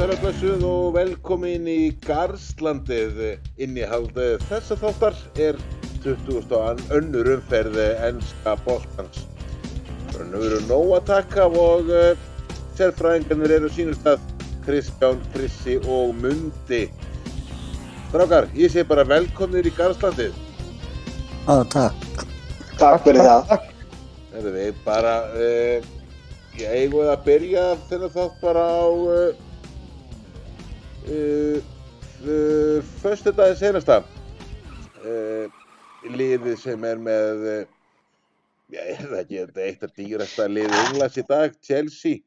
Sælablassuð og velkomin í Garslandið. Innihald þessa þáttar er 20. önnur umferði ennska boltans. Það eru nóg að taka og uh, sérfræðingarnir eru sínust að Kristján, Krissi og Mundi. Strákar, ég sé bara velkomnir í Garslandið. Já, takk. Takk fyrir það. Það er við bara, uh, ég eigum að byrja þennan þátt bara á uh, uh, uh, förstu dagi senasta. Uh, liðið sem er með, já, er það ekki þetta eitt af dýrasta liðið Englands í dag, Chelsea.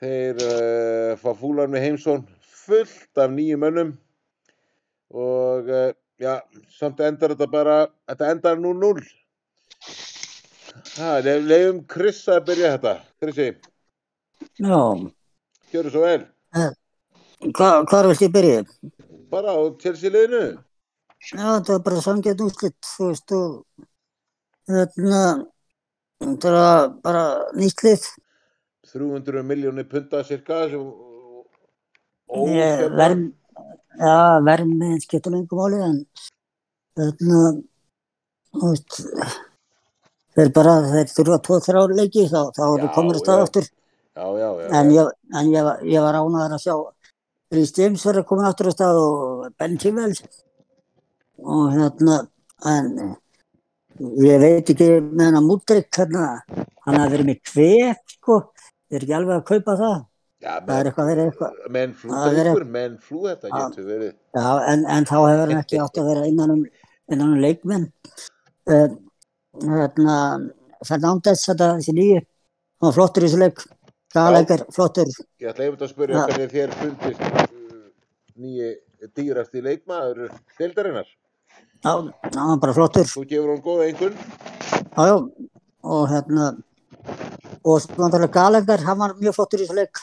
Þeir uh, fá fúlan með heimsón fullt af nýjum mönnum og uh, já, samt endar þetta bara, þetta endar 0-0. Ha, lef, lefum Chris að byrja þetta. Chrissi, Já, gjöru svo vel. Hva, hvar viltu ég byrja? Bara á Chelsea liðinu. Já, það er bara samgjönd úrslitt, þú veist, og þarna, það er bara nýtt lið. 300 miljónir punta cirka sem verð, já, verð með skiptur lengum máli, en þarna, þú veist, þeir bara, þeir þurfa tvo, þrjá leiki, þá, þá eru komur að stað já. aftur. Já, já, já. En ég, en ég, var- ég var ánæður að sjá Rhys James verið að koma aftur á stað og Ben Chilwell og hérna en ég veit ekki með hennar Mudrik hérna, hann hafi verið með kvef sko, ég er ekki alveg að kaupa það? Já, það er menn, eitthvað verið eitthvað. menn flú það er ykkur, menn flú þetta getur verið. já, en, en þá hefur hann ekki átt að vera innan um, innan um leikmenn. Uh, hérna Fernandes þetta þessi nýju hann var flottur í þessu leik Gallagher flottur Ég ætla einmitt að spyrja Já. hvernig þér fundist uh, nýji dýrasti leikmaður deildarinnar. já, hann var bara flottur Þú gefur hún góða einhvern. Já, já, og hérna, og svo náttúrulega Gallagher, hann var mjög flottur í þessu leik.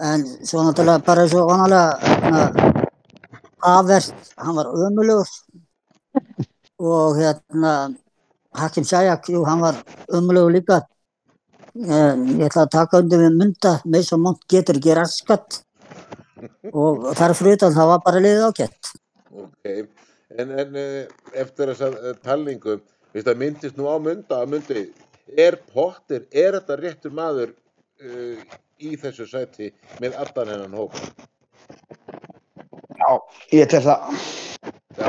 En svo náttúrulega bara eins og vanalega, hérna, Avert, hann var ömulegur. Og hérna, Hakim Sajak, jú, hann var ömulegur líka. En ég ætla að taka undir við mynda, með svo mont getur ekki raskat. Og þar fyrir utan, það var bara liðið ágætt. Ok, en, en uh, eftir þessa talningu, veist það myndist nú á mynda að myndi, er Potter, er þetta réttur maður uh, í þessu sæti með allan hennan hóp? Já, ég tel það. Já,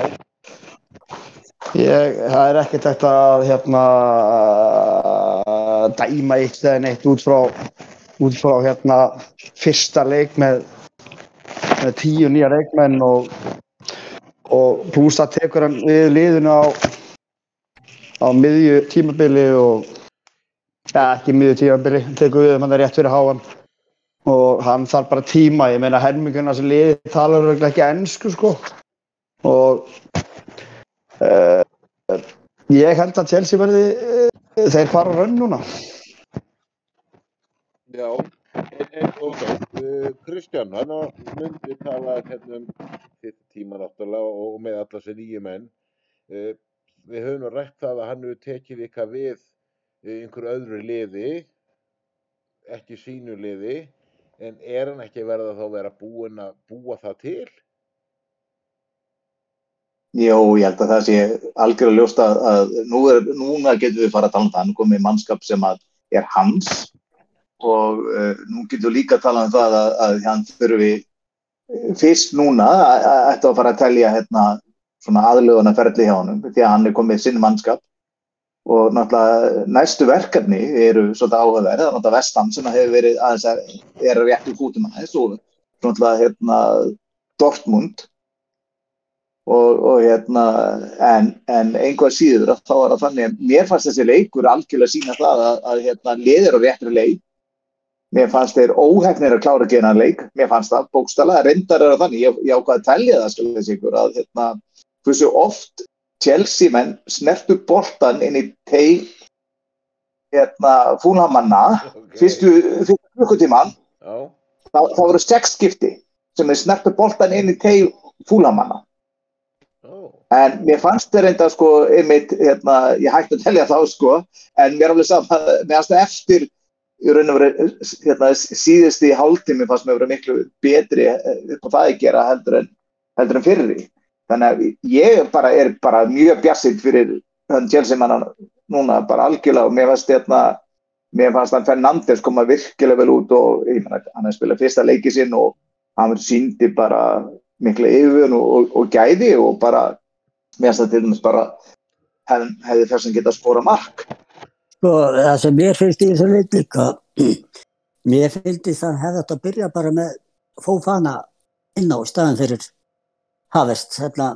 Ég, það er ekkert hægt að hérna, dæma eitt eða neitt út frá, út frá hérna, fyrsta leik með, með tíu nýja leikmenn og, og pluss það tekur hann við liðinu á, á miðju tímabili og ja, ekki miðju tímabili, tekur við um hann rétt fyrir háan. Og hann þarf bara tíma, ég meina helminguna sem liði talar ekki ennsku sko. Og uh, ég held að Chelsea verði uh, þeir fara raun núna já, en, en ok, uh, Kristján, hann myndi tala hérna um þitt tíma náttúrulega og, og með alla þessi nýju menn. Uh, við höfum rætt það að hann hefur tekið eitthvað við uh, einhverju öðru liði, ekki sínu liði, en er hann ekki verið að þá vera búinn að búa það til? Jó, ég held að það sé algjörlega ljóst að, nú er, núna getum við fara að tala um það, hann komið mannskap sem er hans og uh, nú getum við líka að tala um það að, að hann þurfi eh, fyrst núna að- ætti að fara að telja hérna svona aðlöguna ferli hjá honum því að hann er komið sinn mannskap. Og náttúrulega næstu verkefni eru svolítið áhugaverð, það er náttúrulega vestam sem hefur verið aðeins að er rétt úr fútum aðeins og náttúrulega hérna Dortmund og, og hérna en, en einhvað síður þá er það þannig að mér fannst þessi leikur algjörlega sína það að, að hérna liðir á réttri leik mér fannst þeir óhefnir að klára hann leik. Mér fannst það bókstala, reyndar er það þannig ég, ég ákvað að telja það skal þessi ykkur að hérna, hversu oft Chelsea menn snertu boltan inn í teig hérna fúnhamanna Ok, fyrstu, fyrstu klukkutíman. Já, þá, þá voru sex skipti sem þeir snertu boltan inn í teig fúnhamanna En mér fannst þér reynda sko, einmitt, hérna, ég hætti að telja þá sko, en mér alveg saman, mér það eftir í raun og veru hérna, síðusti hálftími fannst mér að vera miklu betri eh, upp á það að gera heldur en, heldur en fyrir því. Þannig að ég bara er bara mjög bjassitt fyrir þann Chelsea manna núna bara algjörlega og mér fannst hérna mér fannst hann Fernandes koma virkilega vel út og ég menna hann hefði spilað fyrsta leiki sinn og hann síndi bara mikla yfirvun og, og, og gæði og bara mér finnst það til dæmis bara hef, hefði þess að geta skóra mark Sko, það sem mér finnst í þessu leit líka, mér finnst það hefði þetta að byrja bara með fófana inn á staðin fyrir Havert, hérna,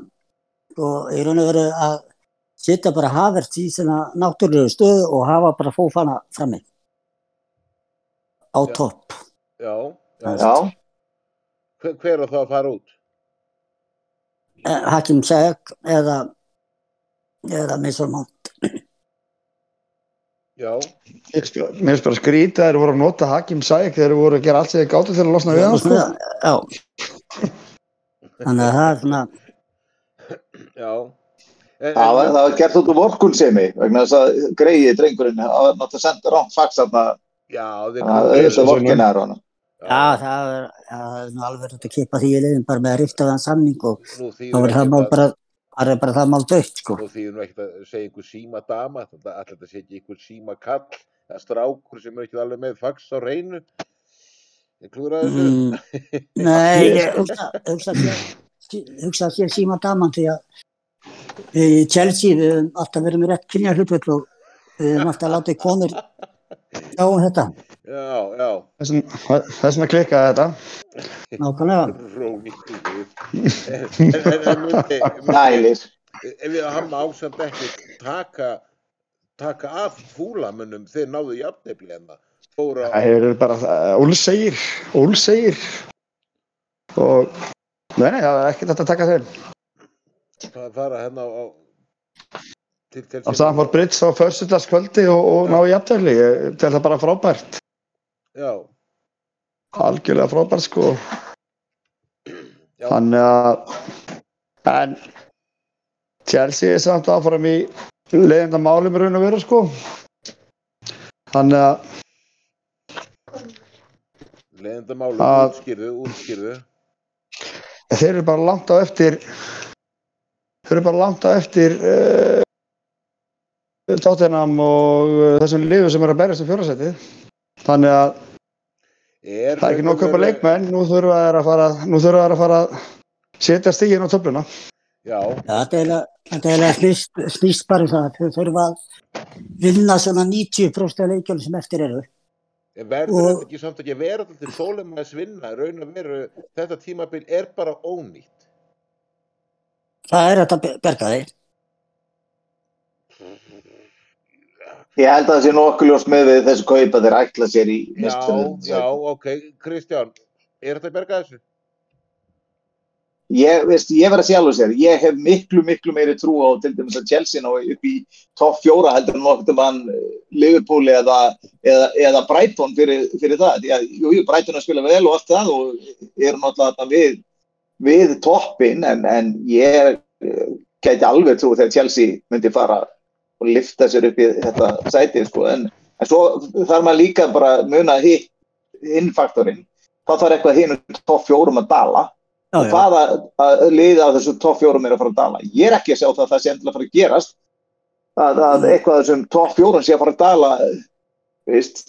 og í raun og veru að setja bara Havert í svona náttúrulegu stöðu og hafa bara fófana frammi á topp. Já, já. Já, Hver, hver er það að fara út? Eh, Hakim Ziyech eða, eða Mason Mount. Já, Mér finnst bara- mér finnst bara skrítið að þeir voru að nota Hakim Sæk þegar þeir voru að gera allt sem þeir gáttu til að losna við hann sko. Já. Þannig að það er svona, já. En, það var, það var gert út úr vorkunsemi vegna þess að greiði drengurinn það var náttúrulega þarna Já, þeir að komu- auðvitað vorkina er hana já það er, já, það er nú alveg hægt að kippa því í liðin bara með að rifta þann samning og þá er það mál að- bara, það er bara það mál dött sko. Nú þýðir nú ekkert að segja einhver síma dama, þetta allir þetta sé ekki einhver síma kall, eða strákur sem er ekki alveg með fax á reynu. Ég klúra þessu. Mm, nei, ég hugsa, hugsa, hugsa hér síma daman því að í Chelsea við höfum alltaf verið með rétt kynja hlutvöld og við höfum alltaf látið konur sjá um þetta, Já, já, Þess vegna- klikkaði þetta. nákvæmlega. róni En, myndi, nælir ef við hann ásamt ekki taka, taka af fúlamönnum þeir náðu jafnefli en það fóra Það hefur verið bara úlsegir, úlsegir og nei, nei, það er ekkert að taka þeim. að fara hérna á, á til, til Á Stamford Bridge á förstundaskvöldi og, og ná ég tel það bara frábært, Já, algjörlega frábært sko. já, Þannig að, en Chelsea er samt áfram í leiðinda málum raun og veru sko. Þannig að, leiðinda málu, Að- útskýrðu, útskýrðu þeir eru bara langt á eftir, þeir eru bara langt á eftir uh, Tottenham og uh, þessum liðu sem eru að berjast um fjórasætið. Þannig að er það er ekki nóg að kaupa leikmenn, nú þurfa þeir að fara, nú þurfa þeir að fara að setja stígin á töfluna. Já, þetta er eiginlega- snýst, bara um það að þau þurfa að vinna svona 90% af leikjum sem eftir eru. verður Og- þetta ekki samt ekki vera til þólum að svinna, raun og veru þetta tímabil er bara ónýtt Það er þetta að berga því. Ég held að það sé nokkuð ljóst með við þessu kaupa þeir ætla sér í Já, já, ok, Kristján er þetta að berga þessu? ég, veist, ég verð að alveg sér, ég hef miklu, miklu meiri trú á til dæmis að Chelsea ná upp í topp fjóra heldur en nokkuð mann Liverpool eða, eða, eða Brighton fyrir, fyrir það. Að, jú, Brighton spila vel og allt það og eru náttúrulega við, við toppin en, en ég eh, gæti alveg trú þegar Chelsea myndi fara og lifta sér upp í þetta sæti sko. en, en svo þarf maður líka bara muna hitt hinn faktorinn þá þarf eitthvað hinn topp fjórum að dala Já, og hvaða að liða á þessu topp fjórum er að fara að dala. Ég er ekki að sjá það að það sé endilega að fara að gerast að, að Mm. eitthvað af þessum topp fjórum sé að fara að dala veist,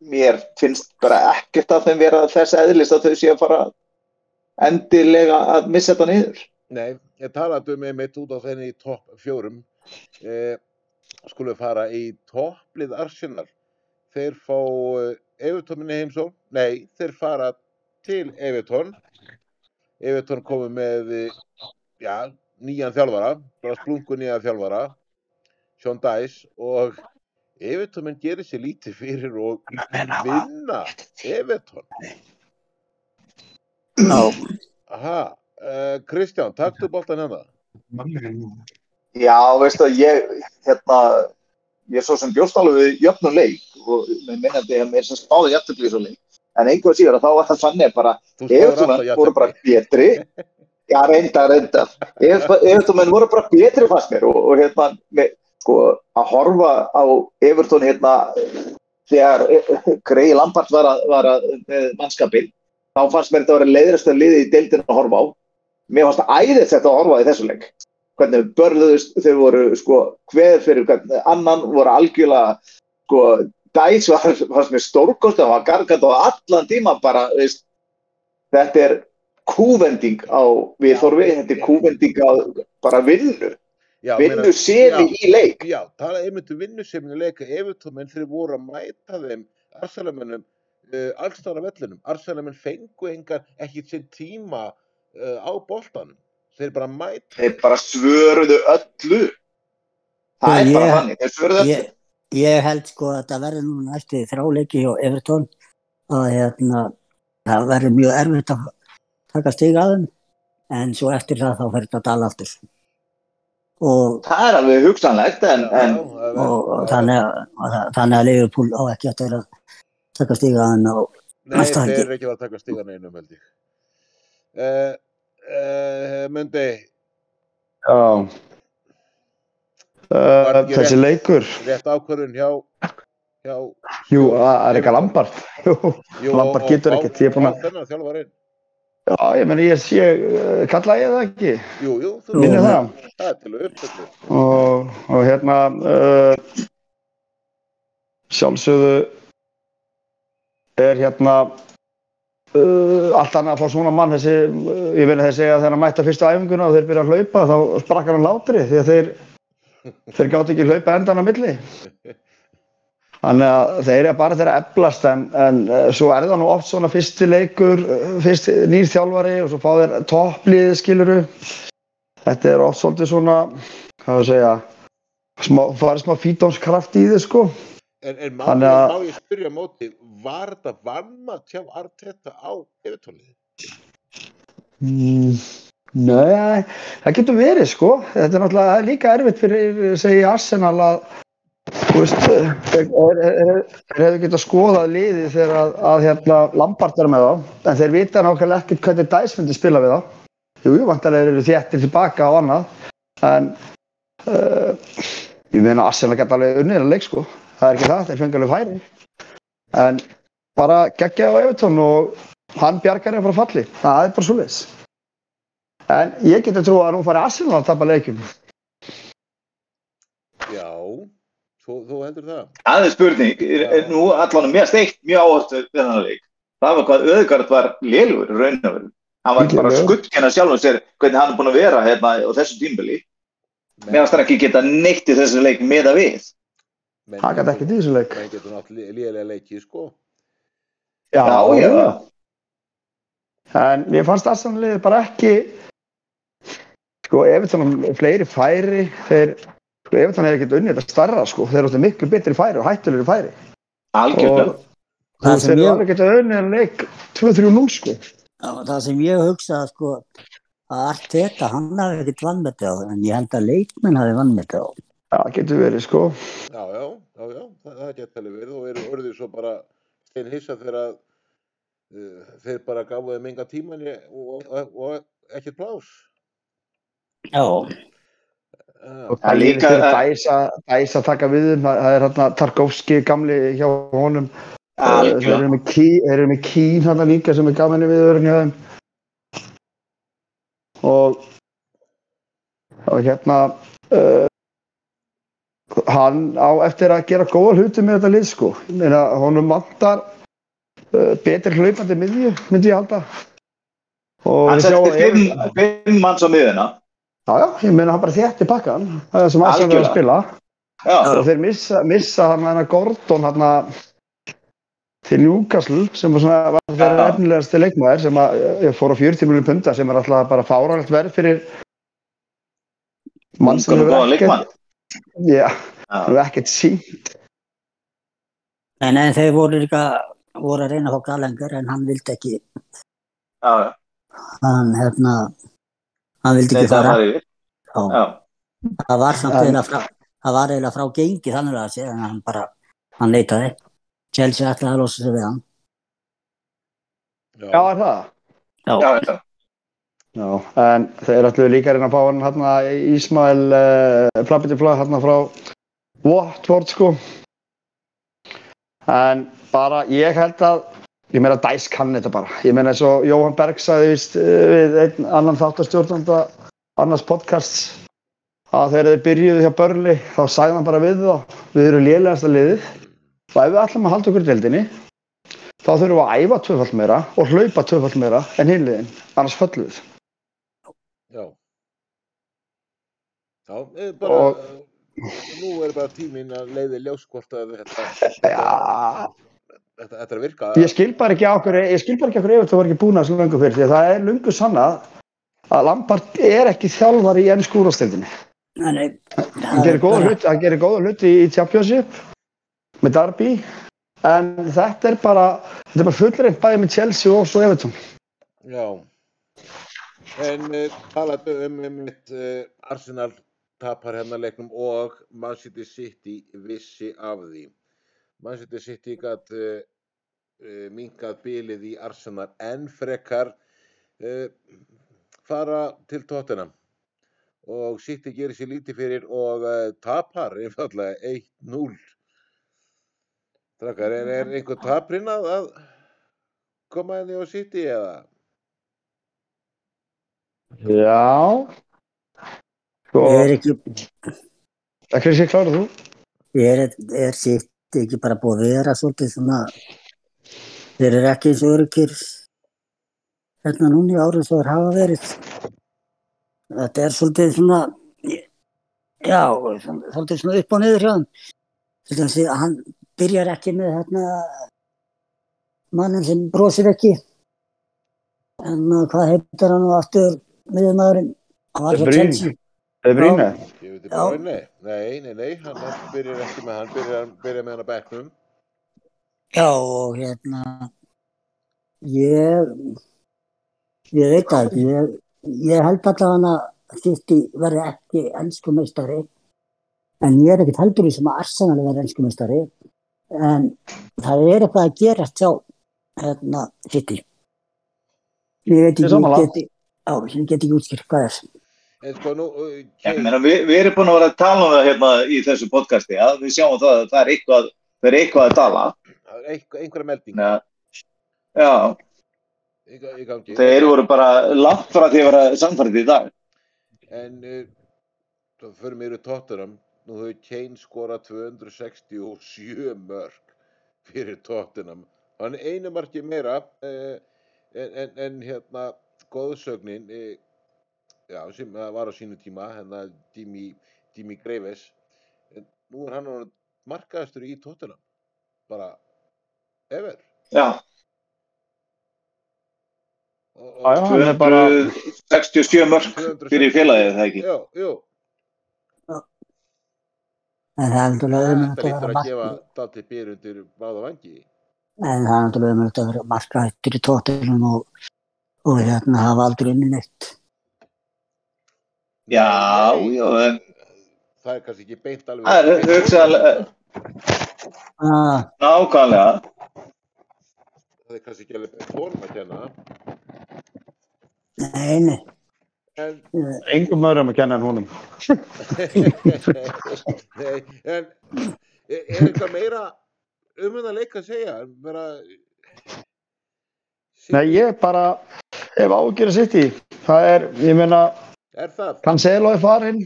mér finnst bara ekkert að þeim vera þess eðlist að þau sé að fara endilega að missa þetta niður. Nei, ég talaði um einmitt út á þenni í topp fjórum eh, skulum við fara í topplið Arsenal. Þeir fá eh, Everton minni heimsó nei, þeir fara til Everton. Everton komið með eh, já, nýjan þjálfara bara splungu nýjan þjálfara Sean Dice og Everton menn gerir sér lítið fyrir og vinna Everton. Já, Aha, uh, Kristján, taktu boltan hérna Já, veistu að ég hérna, ég er svo sem bjóst alveg við jöfnum leik og með minnandi að mér sem spáði jæftabli svo leik en einhver síðan þá var það þannig bara Þú spáðir alltaf Evertumenn voru bara betri Já, reynda, reynda Evertumenn voru bara betri fannst mér og, og hérna, með, sko, að horfa á Everton hérna þegar Grey Lampard var að, var að mannskapin, þá fannst mér þetta að vera leiðrasta liði í deildinu að horfa á. Mér fannst það æðið þetta að horfa í þessu leik. Hvernig börðuðust, þau voru sko hver fyrir hvern annan, voru algjörlega sko dæs var, fannst mér stórkost, það var gargand á allan tíma bara, veist, þetta er kúvending á viðhorfi, þetta er kúvending á bara vinnu, vinnu já, í leik. Já, tala einmitt um vinnuseminu leika Evertómenn þeir voru að mæta þeim Arsalamennum uh, allstára vellinum Arsalamenn fengu engar ekki sinn tíma uh, á boltanum þeir bara mæta. Þeir bara svöruðu öllu. Það er Ég- bara þannig, þeir svöruðu öllu. Ég, ég held sko að þetta verður nú næstu þráleiki hjá Evertón að hérna, það verður mjög erfitt að taka stig að þeim. En svo eftir það þá fer þetta dala aftur. Og, Það er alveg hugsanlegt en, en og, og þannig, að, að, þannig að Liverpool á ekki eftir að taka stig að þeim og Nei, þeir eru ekki að taka stígan einum held ég. Uh, uh, Mundi Já. Uh, þessi leikur, rétt ákvörðun hjá hjá jú, það er eitthvað Lampard. Lampard getur ekkert, ég er búinn og að- Já, ég meni, ég sé, uh, kalla ég það ekki, Jú, jú, þú men- það. það er til að uppfyllu Og, og hérna, uh, sjálfsögðu er hérna uh, allt annað að fá svona mann þessi, uh, ég vil að þeir segja að þegar hann mætti að fyrstu æfinguna og þeir byrja að hlaupa þá sprakk hann látri því að þeir þeir gátt ekki hlaupa endan á milli. Þannig að þeir eru bara þeir að eflast en, en uh, svo er það nú oft svona fyrsti leikur uh, fyrst nýr þjálfari og svo fá þeir topplið skiluru þetta er oft svolítið svona hvað að segja smá, farið smá fítónskraft í þið sko En, en má, Þannig að- má ég spyrja móti, var þetta vannmatt hjá Arteta á yfirtónlið? Mm, Nei, það getur verið sko. Þetta er náttúrulega líka erfitt fyrir, segi Arsenal að, þú veist, er, er hefur getað skoðað liðið þegar að, að hérna, Lampard er með þá, en þeir vita nákvæmlega ekkert hvernig myndi spila við þá. Jú, vantarlega eru þéttir tilbaka og annað, en uh, ég meina Arsenal geta alveg unnið að leik sko. Það er ekki það, þeir fengi alveg færi. En bara geggja á Evertón og hann bjargar er frá falli. Það er bara svoleiðis. En ég geti trú að nú fari Arsenal að tapa leikjum. Já, þú, þú heldur það? aðeins spurning, er, er nú allan mér steikt mjög áherslu við þennan leik. Það var hvað Öðgard var lélugur í raun og veru. Hann var bara skuttkenna sjálfum sér hvernig hann er búin að vera hérna á þessu tímbili. Finnst hann ekki geta neitt í þessu leik með að við. Það gæti ekkert í þessu leik. menn getur nátt líðilega leikið, sko. Já, já. En mér fannst liðið bara ekki, sko, Evertón fleiri færi, þeir, sko, Evertón hefði ekkert unnið þetta starra, sko, þeir áttu miklu betri færi og hættulegri færi. Algjörlega. Og þeir sem eru ég, alveg getað unnið en leik 2-3-0, sko. það sem ég hugsa sko að allt þetta hann hafi ekkert vannmeti á en ég held að leikmenn hafi vannmeti á Já, það getur verið, sko. Já, já, já, já, það, alveg verið og eru orðið svo bara stein hissa þegar að uh, þeir bara gafu þeim enga tíma né- og, og, og ekkert plás. já, Uh, Og Það er það líka- Dæs að, taka við þeim, það það er hérna Tarkovski gamli hjá honum. Eh, Þeir eru með Kí- með Kín hérna líka sem er gaman í viðvörun hjá þeim. Og, og hérna, uh, hann á eftir að gera góða hluti með þetta lið sko. Meina, honum vantar uh, betri hlaupandi miðju, myndi ég halda. Hann við sjáum setti að fimm, manns á miðuna. Já, já, ég meina hann bara þétti pakkan, það er sem Arsenal er að spila. Já, og þeir missa, missa hann hana Gordon hann til Newcastle sem var svona var þeirra Já. efnilegasti leikmaður sem að fór á 40 miljonum punta sem er alltaf bara fáralegt verð fyrir mann sem hefur góðan leikmann. já, Já. hefur ekkert sínt en, en þeir voru líka voru að reyna að fá galengar en hann vildi ekki Já, já. hann hérna hann vildi ekki Þetta fara var yfir. Já. Já. það var samt En- frá það var eiginlega frá gengi þannig að segja en hann bara hann leitaði Chelsea ætlaði að losa sig við hann já, er það? Já, já. Já, en þeir ætluðu líka að reyna að fá hann hérna Ísmael uh, Plabbitifla hérna frá Watford sko En bara, ég held að, ég meina Dæs kann þetta bara. Ég meina eins og Jóhann Berg sagði víst eh, við einn annan þáttastjórnanda annars podcasts að þegar þeir byrjuðu hjá Börli þá sagði hann bara við þá, við erum lélegasta liðið og ef við ætlum að halda okkur í deildinni þá þurfum við að æfa tvöfald meira og hlaupa tvöfald meira en hinliðin, annars föllum við. Já. Já, bara, Og- nú er bara tíminn að leiði ljóskort að þetta, þetta, þetta, þetta er að virka. ég skil bara ekki okkur, ég skil bara ekki okkur ef það var ekki búin að svo löngu fyrir því að það er löngu sannað að Lampard er ekki þjálfar í ennsku úrvastildinni. Nei, Hann gerir góða hluti, hann gerir góða hluti í Championship með Darby en þetta er bara, þetta er bara fullreint bæði með Chelsea og svo Everton. Já. En uh, talað um, um mitt uh, Arsenal tapar hennar leiknum og Man City City vissi af því. Man City City gætt uh, uh, minkað bilið í Arsenal en frekar uh, fara til Tottenham og City gerir sér lítið fyrir og tapar einfallega 1-0. Drakkar, er, er einhver taprinn að, að koma henni á City eða? Já. Sko, er ekki, það er sér klára þú? er, er sitt ekki bara búið að vera svolítið svona, þeir eru ekki eins og öryggir hérna núna í árið svo þeir hafa verið. Þetta er svolítið svona, já, svolítið svona upp og niður hjá hann. Hann byrjar ekki með hérna mannin sem brosir ekki. En uh, hvað heitir hann nú aftur miðumæðurinn? Hann var De Bruyne. Það er. Ég veit Já. bara, nei, nei, nei, hann, hann byrjar ekki með hann, byrjar, byrjar með hann að bekknum. Já, og hérna, ég, ég veit það ekki, ég, ég held alltaf hann að City verði ekki ennsku meistari, en ég er ekkert heldur í sem að Arsenal verði ennsku meistari, en það er eitthvað að gerast hjá hérna, City. Ég veit ekki, ég geti, já, ég get ekki útskýrt hvað er. En sko nú, Kane, meina, við, við erum búin að vera að tala um það hérna í þessu podcasti að við sjáum það að það er eitthvað, það er eitthvað að tala. er einhver, einhverja melding Ja. Já, í gangi. þeir voru bara langt frá því að vera samfærið í dag. En svo fyrir mér í Tottenham, nú hefur Kane skorað 267 mörg fyrir Tottenham. Hann er einu marki meira en, en, en hérna góðsögnin, uh, já, sem uh, var á sínu tíma, hérna Jimmy Greaves. En nú er hann markaðastur í Tottenham. Bara ever. Já, Og, Já, já, hann er bara, 267 mörg fyrir félagið, það ekki? Já, jú. En það er náttúrulega Þetta umhverfið að vera að gefa markið. dalti byr undir báða vangi. En það er náttúrulega umhverfið að vera markaðittur í tóttunum og, og hérna hafa aldrei unni neitt. Já, já, en Það er kannski ekki beint alveg. það er hugsaðlega, Ah, nákvæmlega. Það er kannski ekki alveg beint honum að kenna. nei, nei. En, engum öðrum að kenna en honum. nei, en er, eitthvað meira um þetta leik að segja? Bara, Nei, ég bara, ef ágjör að sitt í, það er, ég meina, Er það? Cancelo er farinn,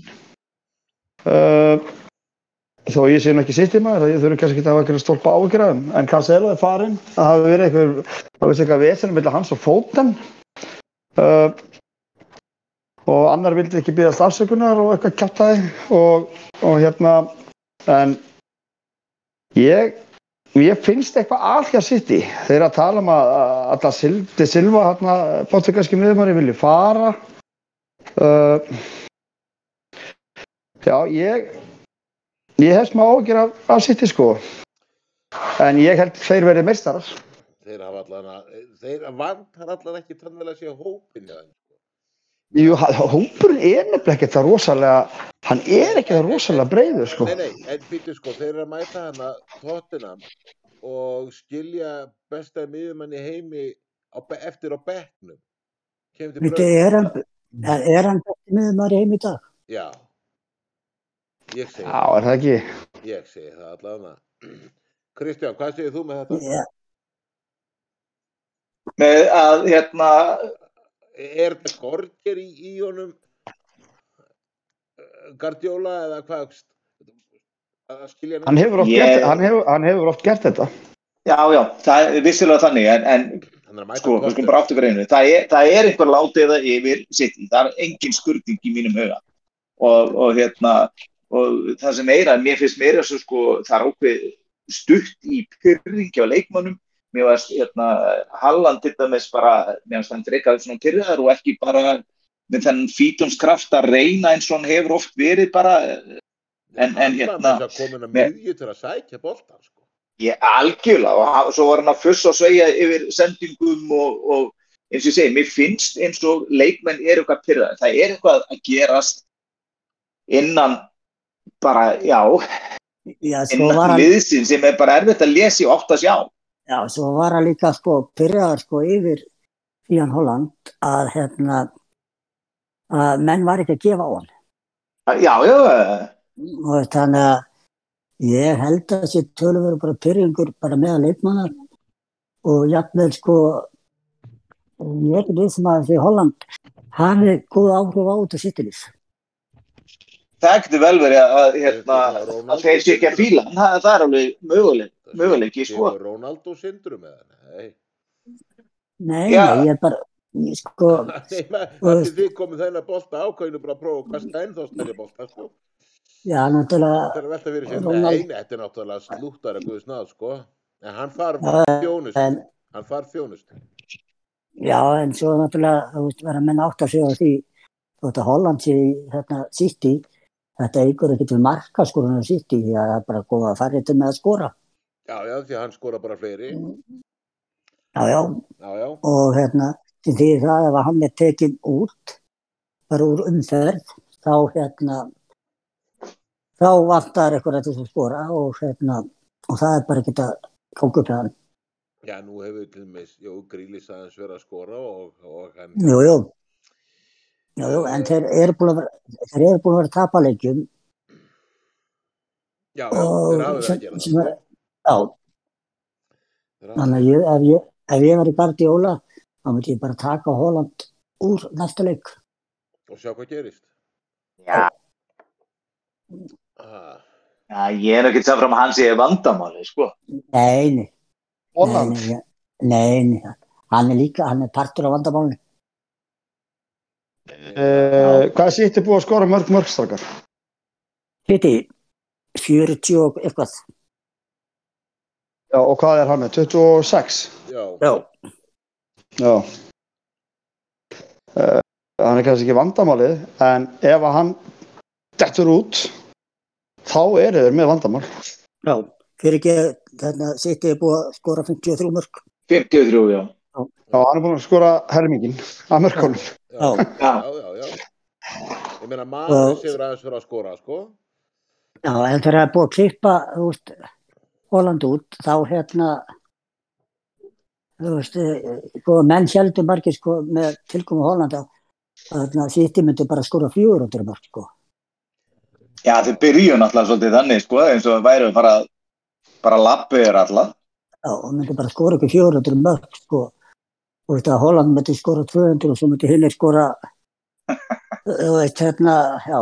uh, þó ég sé nú ekki sitt í maður, það ég þurfi kannski ekki að hafa eitthvað stólpa ágjör að þeim, en Cancelo er farinn, það hafi verið eitthvað, það veist eitthvað vesen með hans og fóten, uh, og annar vildi ekki byggast afsökunar og eitthvað kjátaði og, og hérna, en ég, ég finnst eitthvað að hjá sitt í, þeir að tala um að, það sildi Silva, hérna, portugalski miðumari vilji fara, Uh, já, ég ég hef smá ágjör af, af sitt sko en ég held þeir verið meistarar Þeir hafa allan að, þeir vantar allan ekki tannvel að sé hópin þeim. Jú, hópurinn er nefnilega ekki það rosalega hann er ekki það rosalega breiður sko Nei, nei, en býtu sko, þeir eru að mæta hana Tottenham og skilja besta miðumann í heimi á, eftir á bekknum. Kemur til Veitu, brauð. er hann, er, er hann besti miðumar heim í dag? Já. Ég segi, Já, er það ekki? ég segi það allavega. Kristján, hvað segir þú með þetta? Já, með að hérna Er þetta gorgir í, í honum eh, Guardiola eða hvað? Að skilja Hann hefur oft, Ég- gert, hann hefur, hann hefur oft gert þetta. já, já, það er vissilega þannig en, en Er sko, við skulum bara aftur fyrir einu það er, það er einhver látiða yfir sitt það er engin skurning í mínum huga. Og, og hérna og það sem meira, mér finnst meira svo sko, það er ákveð stutt í pyrringi á leikmannum mér varst hérna, Halland til dæmis bara, mér varst hann dreikað svona pyrraðar og ekki bara með þennan fítumskraft að reyna eins og hann hefur oft verið bara. En- en hérna- var með þess að komin að miðju til að sækja boltan sko. Ég algjörlega og svo var hann að fussa og sveigja yfir sendingum og, og eins og ég segi, mér finnst eins og leikmenn eru eitthvað pyrraði. Það er eitthvað að gerast innan bara, já, já, innan liðsin sem er bara erfitt að lesa í oft að sjá. já, svo var hann líka sko pyrraðar sko yfir Ian Holland að hérna að menn var ekki að gefa á hann. Já, já, og þannig að ég held að þessi tölu verið bara pyrringur bara meðal leikmanna og jafnvel sko ég er ekki við sem að því Holland hafi góð áhrif á þetta sittilís. það getur vel verið að, að, hérna, að þeir sé ekki að fíla. Það, það er alveg möguleg, möguleiki, sko. Kemur Ronaldo syndrum með hann? Nei. Nei, Já. nei, ég er bara ég sko, Nei, maður- þið komið þennan bolta ákveðinu bara að prófa að kasta ennþá stærri bolta sko. Já, náttúrulega Það er að velta fyrir sér, Ronaldo- nei, þetta er náttúrulega slúttar að Guðs náð, sko. En hann far þjónust, en, hann far þjónust. já, en svo náttúrulega þú veist, vera menn átt að segja því þú veist að Holland sé hérna City þetta eigur ekki til marka skorunum City því að það er bara góð að fara til með að skora Já, já, því að hann skora bara fleiri. já, já, Já, já, og hérna því það ef hann er tekin út bara úr umferð þá hérna þá vantar eitthvað til að skora og hérna og það er bara ekki að kóka upp hjá hann já, nú hefur til mis, jú, Grílis aðeins verið að skora og, og hann, jú, jú. Jú, jú, en þeir eru búin að vera, þeir eru búin að vera tapaleikjum já, þeir hafa verið að gera það. já, þannig að ég, ef ég ef ég var í Guardiola þá myndi ég bara taka Holland úr næsta leik Og sjá hvað gerist. Já, já, ég er ekki það fram að hann sé vandamáli, sko. nei, nei, Holland. nei, nei, nei, hann er líka hann er partur af vandamálinu Uh, hvað er sýtti búið að skora mörg mörg strákar? Hitti 40 og eitthvað. Já, og hvað er hann með? 26? já, Já. Já. Uh, hann er kannski ekki vandamálið, en ef að hann dettur út, þá eru þeir með vandamál. Já. Fyrir ekki, þarna, Sitti er búið að skora 53 mörg. 53, já. Já, hann er búin að skora helmingin að mörkunum. já, Já. Já, já, já, já. Ég meina, maður séur aðeins fyrir að skora, sko. Já, en þegar það er búið að klippa, veist, Holland út, þá hérna, þú veist, eh, sko, menn heldur margir, sko, með tilkomu Hollanda, þarna, Sitti myndi bara skora 400 mörg, sko. Já þau byrju náttúrulega svolítið þannig, sko, eins og væru að fara bara lappu er alla. Já, og myndi bara skora ekki 400 mörg, sko. Þú veist að Holland myndi skora 200 og svo myndi hinn skora, þú veist, hérna, já,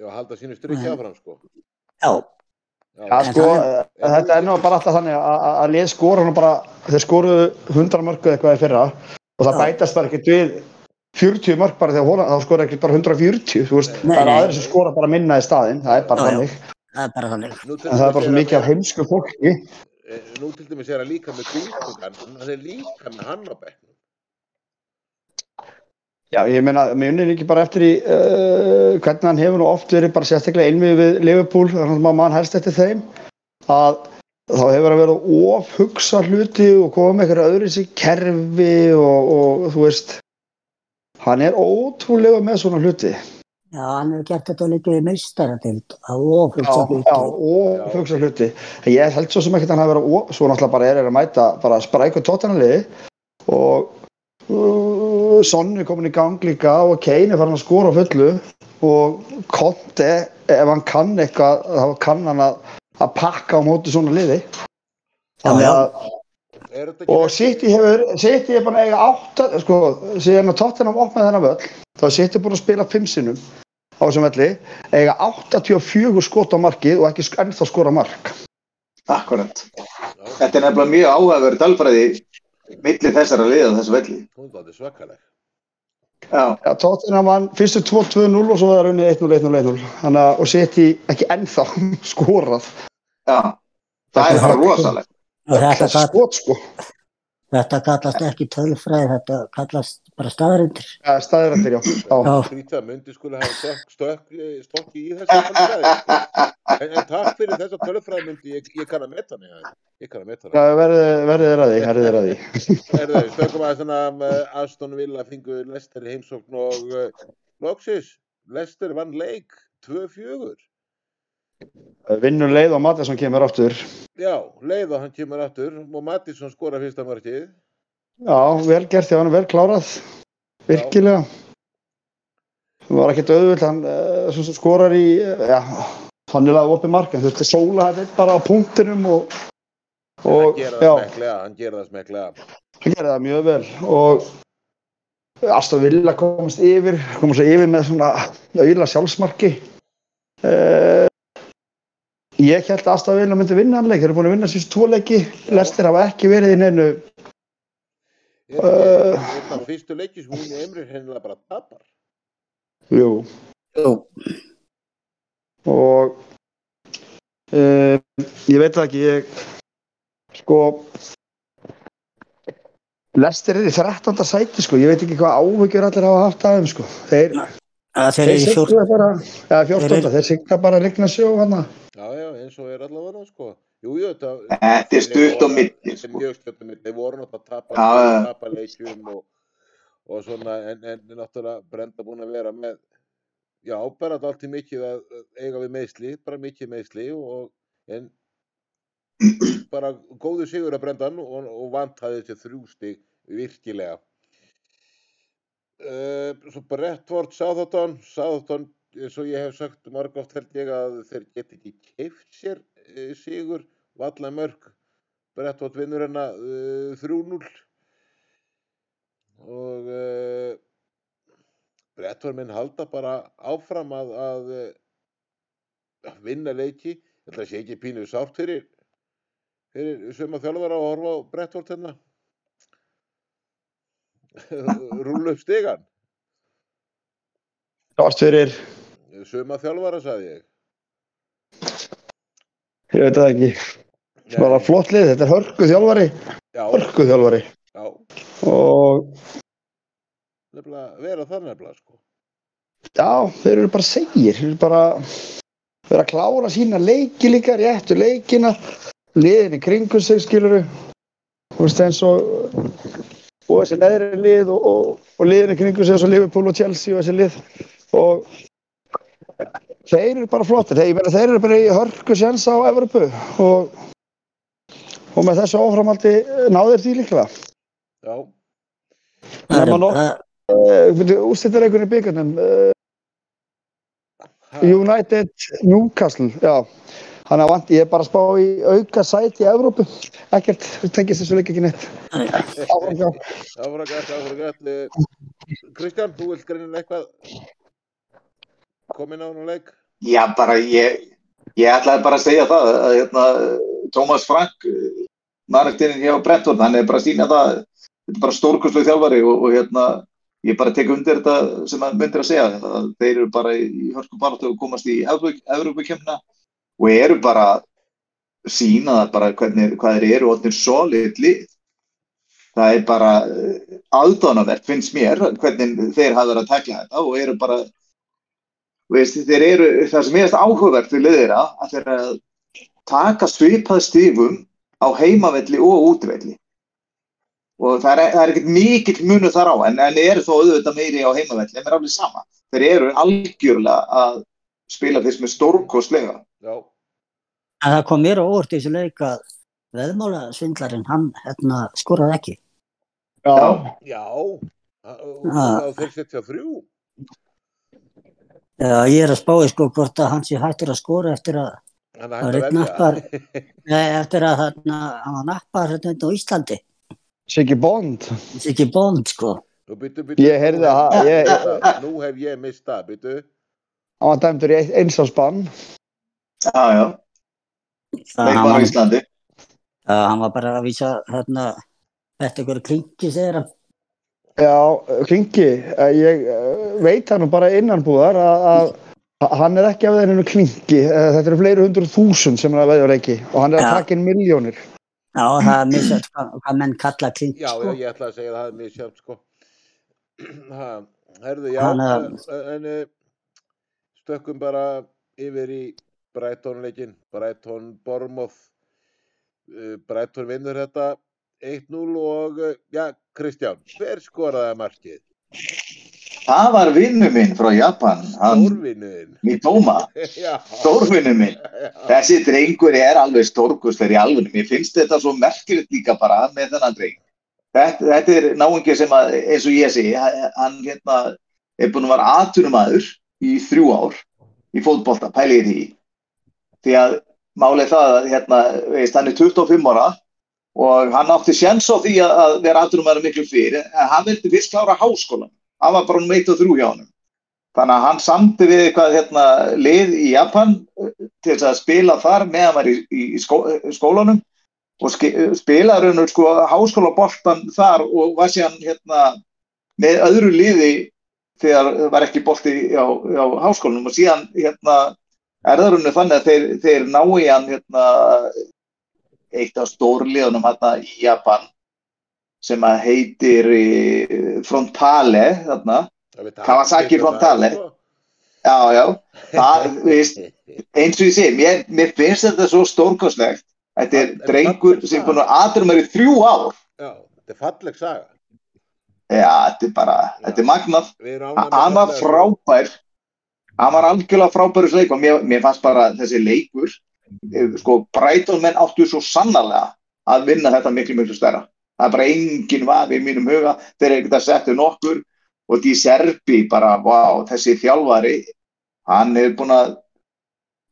Já, halda sínu strykki Nei. áfram, sko. já, Já, sko, er... þetta er nú bara alltaf þannig að, lið skora hann bara, þeir skoruðu 100 mörgu eitthvað í fyrra og það Já. bætast bara ekkert við 40 mörg bara þegar Holland, þá skora ekkert bara 140, þú veist, Nei, það nei. aðrir sem skora bara minna í staðinn, það er bara Já, já. þannig, það er bara þannig. En það er bara svo mikið af heimsku fólki. eh, Nú til dæmis er að líka með Gundogan, hann er líka með hann á bekknum. Já, ég meina, mér unnir ekki bara eftir í uh, hvernig hann hefur nú oft verið bara sérstaklega einmið við Liverpool, þannig að maður helst eftir þeim, að þá hefur hann verið að ofhugsa hluti og koma með eitthvað öðru sér kerfi og, og þú veist, hann er ótrúlega með svona hluti. Já, hann hefur gert þetta líka í meistaradild að Já, ofugsa já, hluti. ofhugsa hluti. Ég held svo sem ekki að hann hafi verið, svo náttúrulega bara er, að mæta bara spræku tóttanaliði og uh, Sonny er komin í gang líka og Kane er farin að skora á fullu og Conte, ef hann kann eitthvað, þá kann hann að, að pakka á móti svona liði. Þannig já. að, og City hefur, City er búin að eiga átta, sko, síðan að Tottenham opnaði þennan völl, þá er City búin að spila fimm sinnum á þessum velli, eiga 84 skot á markið og ekki ennþá skora mark. Akkurat. Þetta er nefnilega mjög áhugaverð talfræði milli þessara liða á þessu velli. hún er svakaleg. Já, Já, Tottenham vann fyrstu 2-2-0 og svo var það runnið 1-0, 1-0, 1-0. Þannig að, og City ekki ennþá skorað. já. Það er bara rosalegt. Þetta, Það skot, sko. þetta kallast ekki tölfræði, þetta kallast bara staðarindir. Já, staðirættir, já. já. Að myndi skulle hafa stökk, stökk, stokki í þessa tölfræði. sko. En, en takk fyrir þessa tölfræði myndi, ég, ég kann að meta hana. ja. Ég kann að meta hana. Já, verðið að því, verðið þeir að því. Erðu, stökkum að um, Aston Villa fengu Lester heimsókn og uh, Loxis, Lester vann leik 2-4. Vinnur leið og Mattisson kemur aftur. Já, leið og hann kemur aftur og Mattisson skora fyrsta markið. Já, vel gert, já, hann er vel klárað. Virkilega. Það var ekkert auðvöld, hann uh, skorar í, uh, já, hann er laðið opið mark, en þurfti sóla þetta bara á punktinum og, hann og gera já, það smeklega, hann gera það smeklega. hann gerði það mjög vel og Aston Villa komast yfir, komast yfir með svona auðla sjálfsmarki. Uh, ég held að Aston Villa myndi vinna hann leik, þeir eru búin að vinna síðust tvo leiki, lestir hafa ekki verið í neinu Er Uh. ekki einn af fyrstu leikjum sem hún í Emri hennilega bara tapar? Jú, jú, og uh, ég veit það ekki ég sko Lester er í 13. sæti sko, ég veit ekki hvað áhyggjur allir hafa haft af þeim sko þeir, að þeir eru í fjór, sigla bara ja, 14. Þeir þeir sigla bara rigna sjó hana Já, já, eins og er allavega sko. Jú, jú, þetta... Þetta er stutt á milli, Þetta er sko. mjög stutt á milli. Þeir voru náttúrulega að tapa, leikjum og, og svona, en, en náttúrulega Brenda búin að vera með, já, bara allt í mikið að að eiga við meðsli, bara mikið meðsli og, en bara góðu sigur að Brendan og, og vantaði þessi þrjú stig virkilega. Uh, svo Brettford, Southampton, Southampton, eins og ég hef sagt margóft held ég að þeir get ekki keift sér uh, sigur, valla mörg, Brettford vinnur hérna uh, 3-0 og uh, Brettford minn halda bara áfram að, að, að vinna leiki, að sé ekki pínu sátt fyrir, fyrir suma þjálfara að horfa á Brettford hérna. Rúlu upp stigan. Sátt fyrir, Suma þjálfara, sagði ég. ég veit það ekki. Bara Nei, flott lið, þetta er hörku þjálfari. Já, hörku þjálfari. Já, og nefnilega, vera það nefnilega, sko. já, þeir eru bara segir. Þeir eru bara þeir eru að klára sína leiki líka réttu leikina liðin í kringum sig skiluru þú veist eins og og þessi neðri lið og, og, og liðin í kringum sig og Liverpool og Chelsea og þessi lið. Og þeir eru bara flottir. Þeir, ég meina, þeir eru bara í hörku sjans á Evropu og og með þessu áframaldi náður því líklega. Já, það er bara, uh, úrstættarleikunni í byggarnum uh, ha, United Newcastle já. Hann að vant, ég er bara að spá í auka sæti í Evrópu, ekkert þú tengist þessu leik ekki neitt. Áfram hjá. Það var gætt, það var gætt. Eh, Kristján, þú vilt greinilega eitthvað? Komin á hann leik? Já, bara ég, ég ætlaði bara að segja það að hérna, Thomas Frank, margtinn hjá Brentford, hann er bara að sína það, þetta er bara stórkostlega þjálfari og, og hérna, ég bara tek undir þetta sem hann myndir að segja, að þeir eru bara í hörku baráttu og komast í Evrópukemna og eru bara sína það bara hvernig, hvað þeir eru og þeir solid lið. Það er bara aðdánavert, finnst mér, hvernig þeir hafa verið að tekla þetta og eru bara veist, þeir eru, það sem er áhugavert við liðir að þeir að taka svipað stífum á heimavelli og útvelli og það er, það er ekkert mikill munu þar á en, en eru þó auðvitað meiri á heimavelli en mér er alveg sama, þeir eru algjörlega að spila þess með stórkostlega. Já, en það kom mér á óvart í þessu leik að veðmála svindlarinn, hann hérna, skoraði ekki. já, já, þeir setja þrjú. Já, ég er að spá í sko hvort að hann sé hættur að skora eftir að Hann er er að nappar. eftir að þarna, hann var nappar hérna á Íslandi. Siggi Bond. Er ekki bónd, sko. Nú byttu, byttu. Ég heyrði að- ég- Nú hef ég mist það, byttu. Hann var dæmdur í eitt- eins á spann. Já, já, Það, var á var, Íslandi. það, hann var bara að vísa hérna, þetta ykkur klinki, segir hann. Já, Klingi, eh, ég eh, veit hann bara innanbúðar að, að hann er ekki af þeirinu Klingi. Eh, Þetta eru fleiri hundru þúsund sem er að veðja á leiki og hann er að Já. taka inn miljónir. Já, það er misjætt hvað, hvað menn kalla klink, Já, sko. já, ég ætla að segja að það er mjög sjátt, sko. Ha, herðu, já, Hann, en, stökkum bara yfir í Brighton-leikin, Brighton-Bormoth. Brighton vinnur þetta 1-0 og, já, Kristján, hver skoraði markið? Það var vinnu minn frá Japan, hann Stórvinnuðinn. Mitoma, Já, stórvinnu minn. já, Þessi drengur er alveg stórkusleir í alvunum. Mér finnst þetta svo merkilegt líka bara með þennan dreng. Þetta, þetta er náingi sem að, eins og ég segi, hann hérna er búin að vera atunumæður í þrjú ár í fótbolta, pælið því. Því að málið það að hérna, veist, hann er 25 ára og hann átti sjans á því að, vera atunumæður miklu fyrir, en hann vildi fyrst klára háskólan. Hann var bara um 1 og 3 hjá hann. Þannig að hann samti við eitthvað hérna, lið í Japan til þess að spila þar meðan var í, í skó, skólanum og ski, spilaði raunur sko háskólaboltan þar og var síðan hérna með öðru liði þegar var ekki bolti á, á háskólanum og síðan hérna er það raunur þannig að þeir, þeir ná í hann hérna eitt af stórliðunum hérna í Japan sem að heitir eh, Frontale þarna. Kawasaki allir Frontale. Já, já, það, veist, eins og ég segi, mér, mér finnst þetta svo stórkoslegt. Þetta er En- en drengur sem búin að aðra mér í þrjú ár. Já, þetta er falleg saga. Já, þetta er bara, þetta er með Hann var frábær, hann var algjörlega frábær í leik og mér, mér fannst bara þessi leikur, sko, Brighton menn áttu svo sannarlega að vinna þetta miklu, miklu stærra. Það er bara engin vafi í mínum huga, þeir eru ekkert að setja nokkur og því Serbi bara, vá, þessi þjálfari, hann er búin að,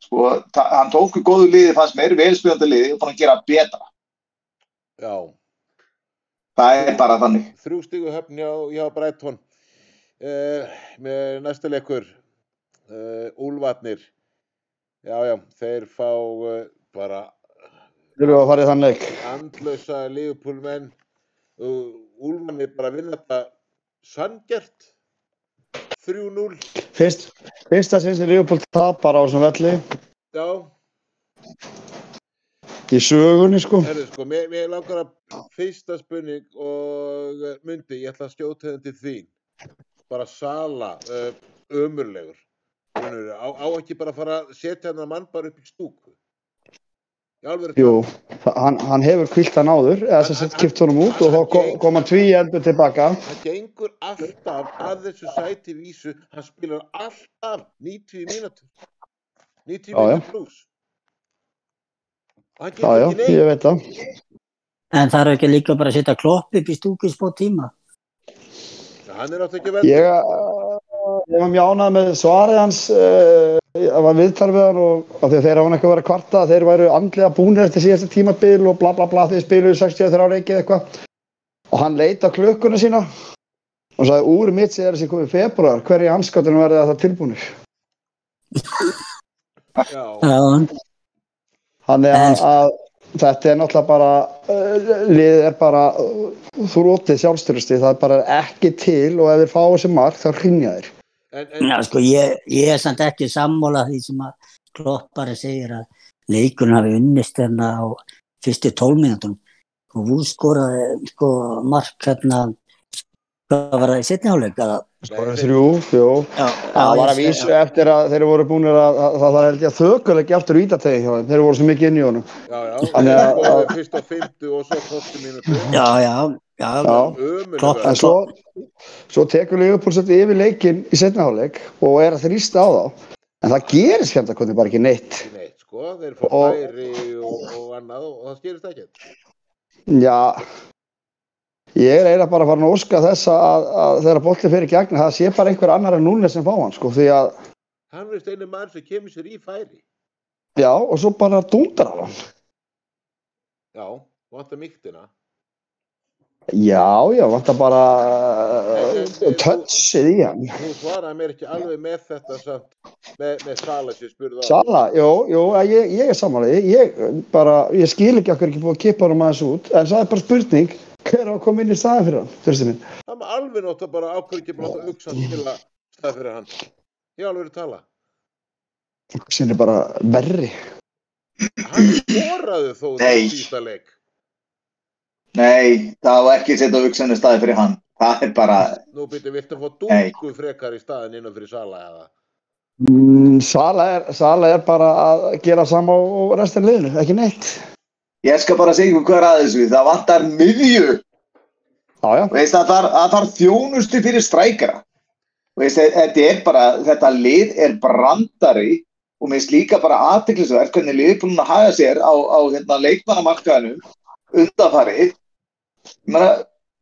sko, hann tóku góðu liði, fannst mér, velspjöndi liði og búin að gera betra. Já, Það er bara þannig. þrjú stígu höfn hjá, hjá Brighton. Uh, með næsta leikur, uh, Úlfarnir. Já, já, þeir fá uh, bara Við erum að fara í þann leik. andlösa Liverpool-menn. Uh, Úlfarnir bara vinna þetta sangjart. 3-0. Fyrst, fyrsta sinn sem Leopold tapar á þessum velli Já, í sögunni sko. herðu sko, mér, mér langar að fyrsta spurning og uh, myndi, ég ætla að skjóta þetta til þín. Bara Sala, uh, ömurlegur. Munur, á, á ekki bara að fara að setja hennar mann bara upp í stúku. Jú, hann, hann hefur kvilt hann áður, eða þess að kipt honum út og þá kom, kom hann tví eldur tilbaka. Hann gengur alltaf að þessu sæti vísu, hann spilar alltaf 90 mínútur. 90 Já, já. mínútur pluss. Hann Já, já, ég veit það. En það er ekki líka bara að setja klopp upp í stúku í spó tíma. Hann er átt ekki að Ég, velja. Ég var mjög ánægð með svarið hans, uh, það var viðtal við hann og af því að þeir ekki verið að kvarta, þeir væru andlega búnir eftir síðasta tímabil og bla bla bla þeir spiluðu 63 ára ekki eitthvað. Og hann leit á klukkuna sína og sagði úr mitt sér þessi komið februar, hverju anskotinu verði það tilbúnir? Já, Já, Þannig að, þetta er náttúrulega bara, uh, liðið er bara uh, þrótið sjálfstyrsti, það er bara ekki til og ef þeir fá þessi mark þá hrinja þeir. En, en, Já, sko, ég, ég er samt ekki sammála því sem að Klopp bara segir að leikurinn hafi unnist hérna á fyrstu tólmínútum og þú skoraði sko mark hérna hvað var það í setni áleik að Skora þrjú, jú. já, Það var að vísu eftir að þeir voru búinir að, að, að það var held ég að þökuleiki aftur vítategi hjá þeim, þeir voru svo mikið inn í honum. já, já, þeir að- skoðu fyrst á 50 og svo 12 mínútur. já, já, já, Já. Ömurlega. En svo, svo tekur svolítið yfir leikinn í setna áleik og er að þrýsta á þá. En það gerist fjönda hvernig bara ekki neitt. Ekki neitt, sko, þeir fá Og- færi og, og annað og það skýrist ekkert. Já, ég er eiginlega bara farin að óska þess að, að þegar boltið fyrir gegn það sé bara einhver annar en núna sem fá hann sko því að Hann verðist einu maður sem kemur sér í færi. Já, og svo bara dúndar á hann. Já, vantar mýktina. Já, já, vantar bara uh, tötsið í hann. Þú svaraði mér ekki alveg með þetta samt, með, með Sala sem spurði á. Sala, jú, jú, ég, ég er samanlega, ég bara, ég skil ekki okkur ekki búið að kippa hann aðeins út, en það er bara spurning, hver á að koma inn í staðin fyrir hann, þurftu minn? Það með alveg nátt að bara ákveður ekki bara að hugsa til að stað fyrir hann. Ég alveg er að tala. Sem er bara verri. Hann skoraði þó því sísta leik. Nei, það var ekki að setja hugsanir staði fyrir hann. Það er bara, Nú byrju, viltu fá Nei. dungu frekar í staðin innan fyrir Sala eða? Mm, Sala er, Sala er bara að gera sama og restin liðinu, ekki neitt. Ég skal bara segja ykkur hvað er að þessu. Það vantar miðju. Já, já, Veist, það þarf, það þarf þjónustu fyrir strækjara. Veist, þetta er bara, þetta lið er brandari og minnst líka bara aðteklisverð hvernig lið er búin að haga sér á, á hérna. Ég meina,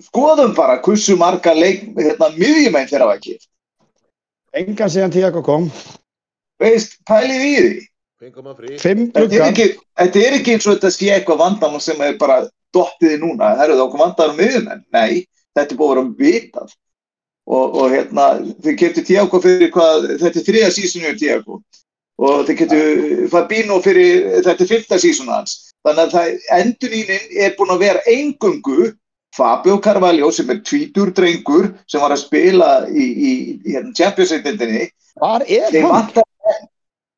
Skoðum bara hversu marga leik, hérna, miðjumenn þeirra var ekki. engan síðan Tiago kom, Veist, pælið í því. Fengum hann frí. fimm Þetta er, ekki, þetta er ekki eins og þetta sé eitthvað vandamál sem er bara dottiði núna. Það eru það okkur vandamál um miðjumenn. Nei, þetta er búið að vera vitað. Og, og hérna, þau keftu Tiago fyrir hvað, þetta er þriða sísonu um Tiago. Og þau keftu Fabino fyrir, þetta er fyrsta sísonu hans. Þannig að það, endunínin er búin að vera engungu Fabio Carvalho sem er tvítur drengur sem var að spila í, í, í hérna, Champions League-dildinni hvar er hann?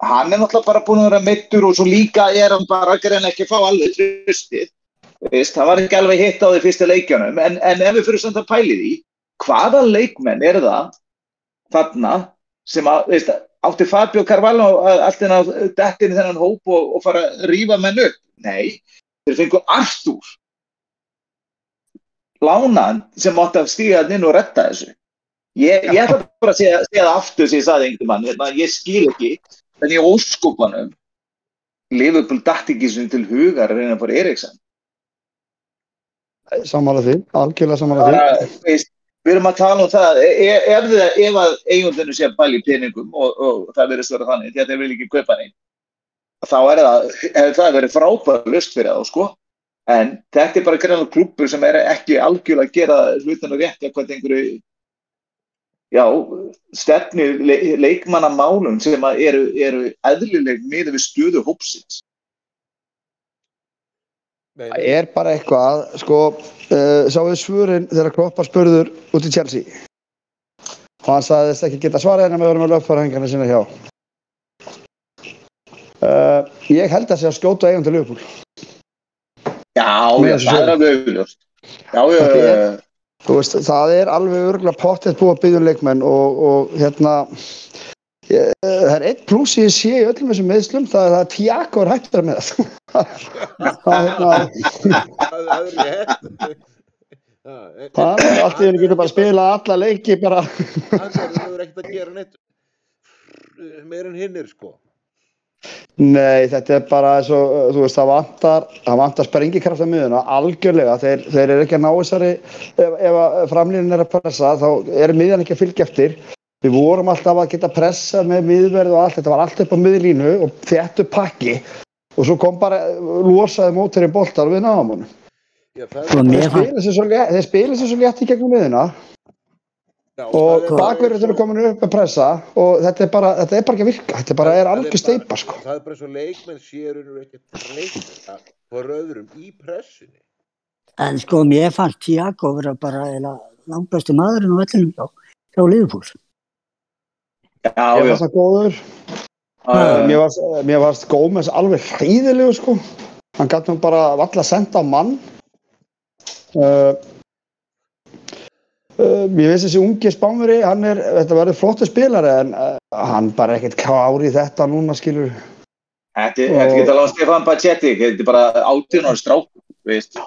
Hann er náttúrulega bara búin að vera meittur og svo líka er hann bara að greina ekki að fá alveg tröstið það var ekki alveg hitt á því fyrsta leikjunum en, en ef við fyrir samt að pæli því hvaða leikmenn er það þarna sem að, veist, átti Fabio Carvalho að allt inn á dettin í þennan hóp og, og fara að rífa menn upp? Nei, þeir fengu Arthur lánaðan sem átti að stíga hann inn og retta þessu. Ég, ég ætla bara að segja, það aftur sem ég saði einhvern mann, hérna, ég skil ekki, en ég óskopanum, Liverpool dætt ekki sem til hugar að reyna að fara Eriksson. Sammála því, algjörlega sammála því. Veist, við erum að tala um það, e- e- ef, það, ef að eigundinu sé að bæli peningum og, og það verður störa þannig, því að þeir vil ekki kaupa neinn, þá er það, ef það verið frábæra löst fyrir þá, sko. En þetta er bara greinlega klúpur sem er ekki algjörlega að gera hlutinu rétt að hvað einhverju já, stefnu le leikmannamálum sem að eru, eru eðlileg miða við stöðu hópsins. Nei, Það er bara eitthvað, sko, uh, sáu þið svörin þegar Kloppa spurður út í Chelsea og hann sagðist ekki geta svarað henni með að lögfærahengarna sinna hjá. Uh, ég held að það sé að skjóta eigum til Liverpool. Já, Með já, það er alveg auðvitað. Já, já, já, veist, það er alveg örgulega pottið búið að byggja um leikmenn og, og hérna, ég, það er eitt pluss ég sé í öllum þessum meðslum, það er að Tiago er hættur með það. það er hérna, það það er það er allt í henni getur bara að spila alla leiki bara. Hann hefur ekkert að gera neitt meir en hinnir, sko. Nei, þetta er bara eins og, uh, þú veist, það vantar, það vantar sprengikraft af miðuna, algjörlega, þeir, þeir eru ekki að ná þessari, ef, ef að framlýnin er að pressa, þá er miðjan ekki að fylgja eftir. Við vorum alltaf að geta pressa með miðverð og allt, þetta var allt upp á miðlínu og þéttu pakki og svo kom bara, losaði móturinn boltar og við náðum honum. Þeir spila sér svo létt- í gegnum miðuna og það er- komin upp að pressa og þetta er bara, þetta er bara ekki að virka, þetta bara, er algjör steipa, sko. Það er bara eins og leikmenn sérunur ekki treysta for öðrum í pressunni. En sko, mér fannst Tiago vera bara langbæstu maðurinn á vellinum hjá, hjá Liverpool. já, Ég var það góður. já. Mér varst, mér varst Gómez alveg hræðilegu sko. Hann gæti nú bara valla að senda á mann. Uh, uh, ég veist þessi ungi spánveri, hann er, þetta verður flottu spilari en uh, hann bara ekkert klár í þetta núna skilur. Þetta getur alveg að Stefan Pacetti, þetta er bara átjón og strák, veist.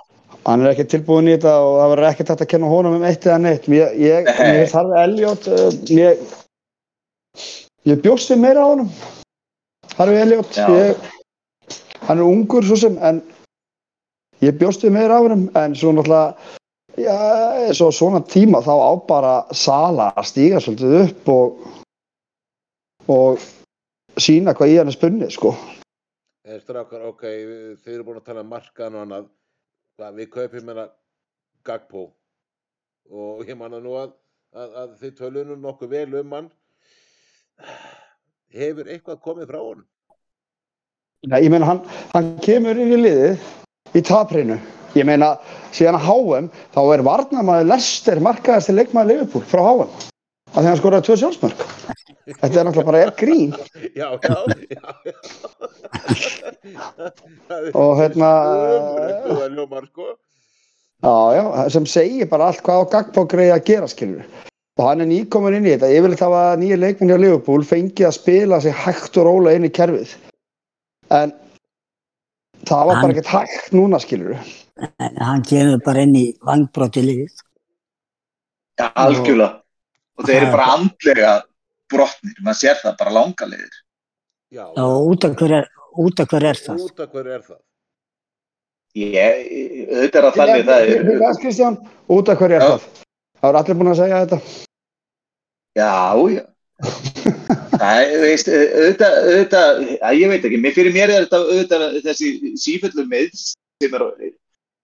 Hann er ekki tilbúin í þetta og það verður ekkert hægt að kenna honum um eitt eða neitt. Ég, ég, ég þarf Elliot, uh, ég, ég bjóst við meira á honum. Harfi Elliot, ég, hann er ungur svo sem, en ég bjóst við meira á honum, en svo náttúrulega, já, svo svona tíma þá á bara Sala að stíga svolítið upp og, og sína hvað í hann er spunnið, sko. En strákar, ok, þið eru búin að tala um markaðan og annað. Hvað, við kaupum hérna Gagpo. Og ég manna nú að, að, að þið tölunum nokkuð vel um hann. Hefur eitthvað komið frá honum? Nei, ég meina, hann, hann kemur inn í liðið í taprinu. Ég meina, síðan að HM, þá er varnamaður Lester markaðasti leikmaður Liverpool frá HM. Af því hann skoraði tvö sjálfsmörk. Þetta er náttúrulega bara er grín. Já, já, já, já. Það er- Og hérna- það ljómar, sko. Já, já, sem segir bara allt hvað á Gagpo greið að gera, skilur. Og hann er nýkomin inn í þetta. Yfirleitt hafa nýja leikmenn hjá Liverpool fengið að spila sig hægt og róla inn í kerfið. En það var bara Hann- ekkert hægt núna, skilur. En hann kemur bara inn í vangbróti lið. Já, algjörlega. Og þeir eru bara andlega brotnir, maður sér það bara langalegir. Já, Og út af hver er, út af hver er það? út af hverju er það? Ég, auðvitað er að þannig það er, Hvað, Kristján? Út af hverju er það? Það er allir búin að segja þetta. já, já. Það er, veist, auðvitað, auðvitað, að ég veit ekki, mér fyrir mér er þetta auðvitað þessi síföllu með sem er,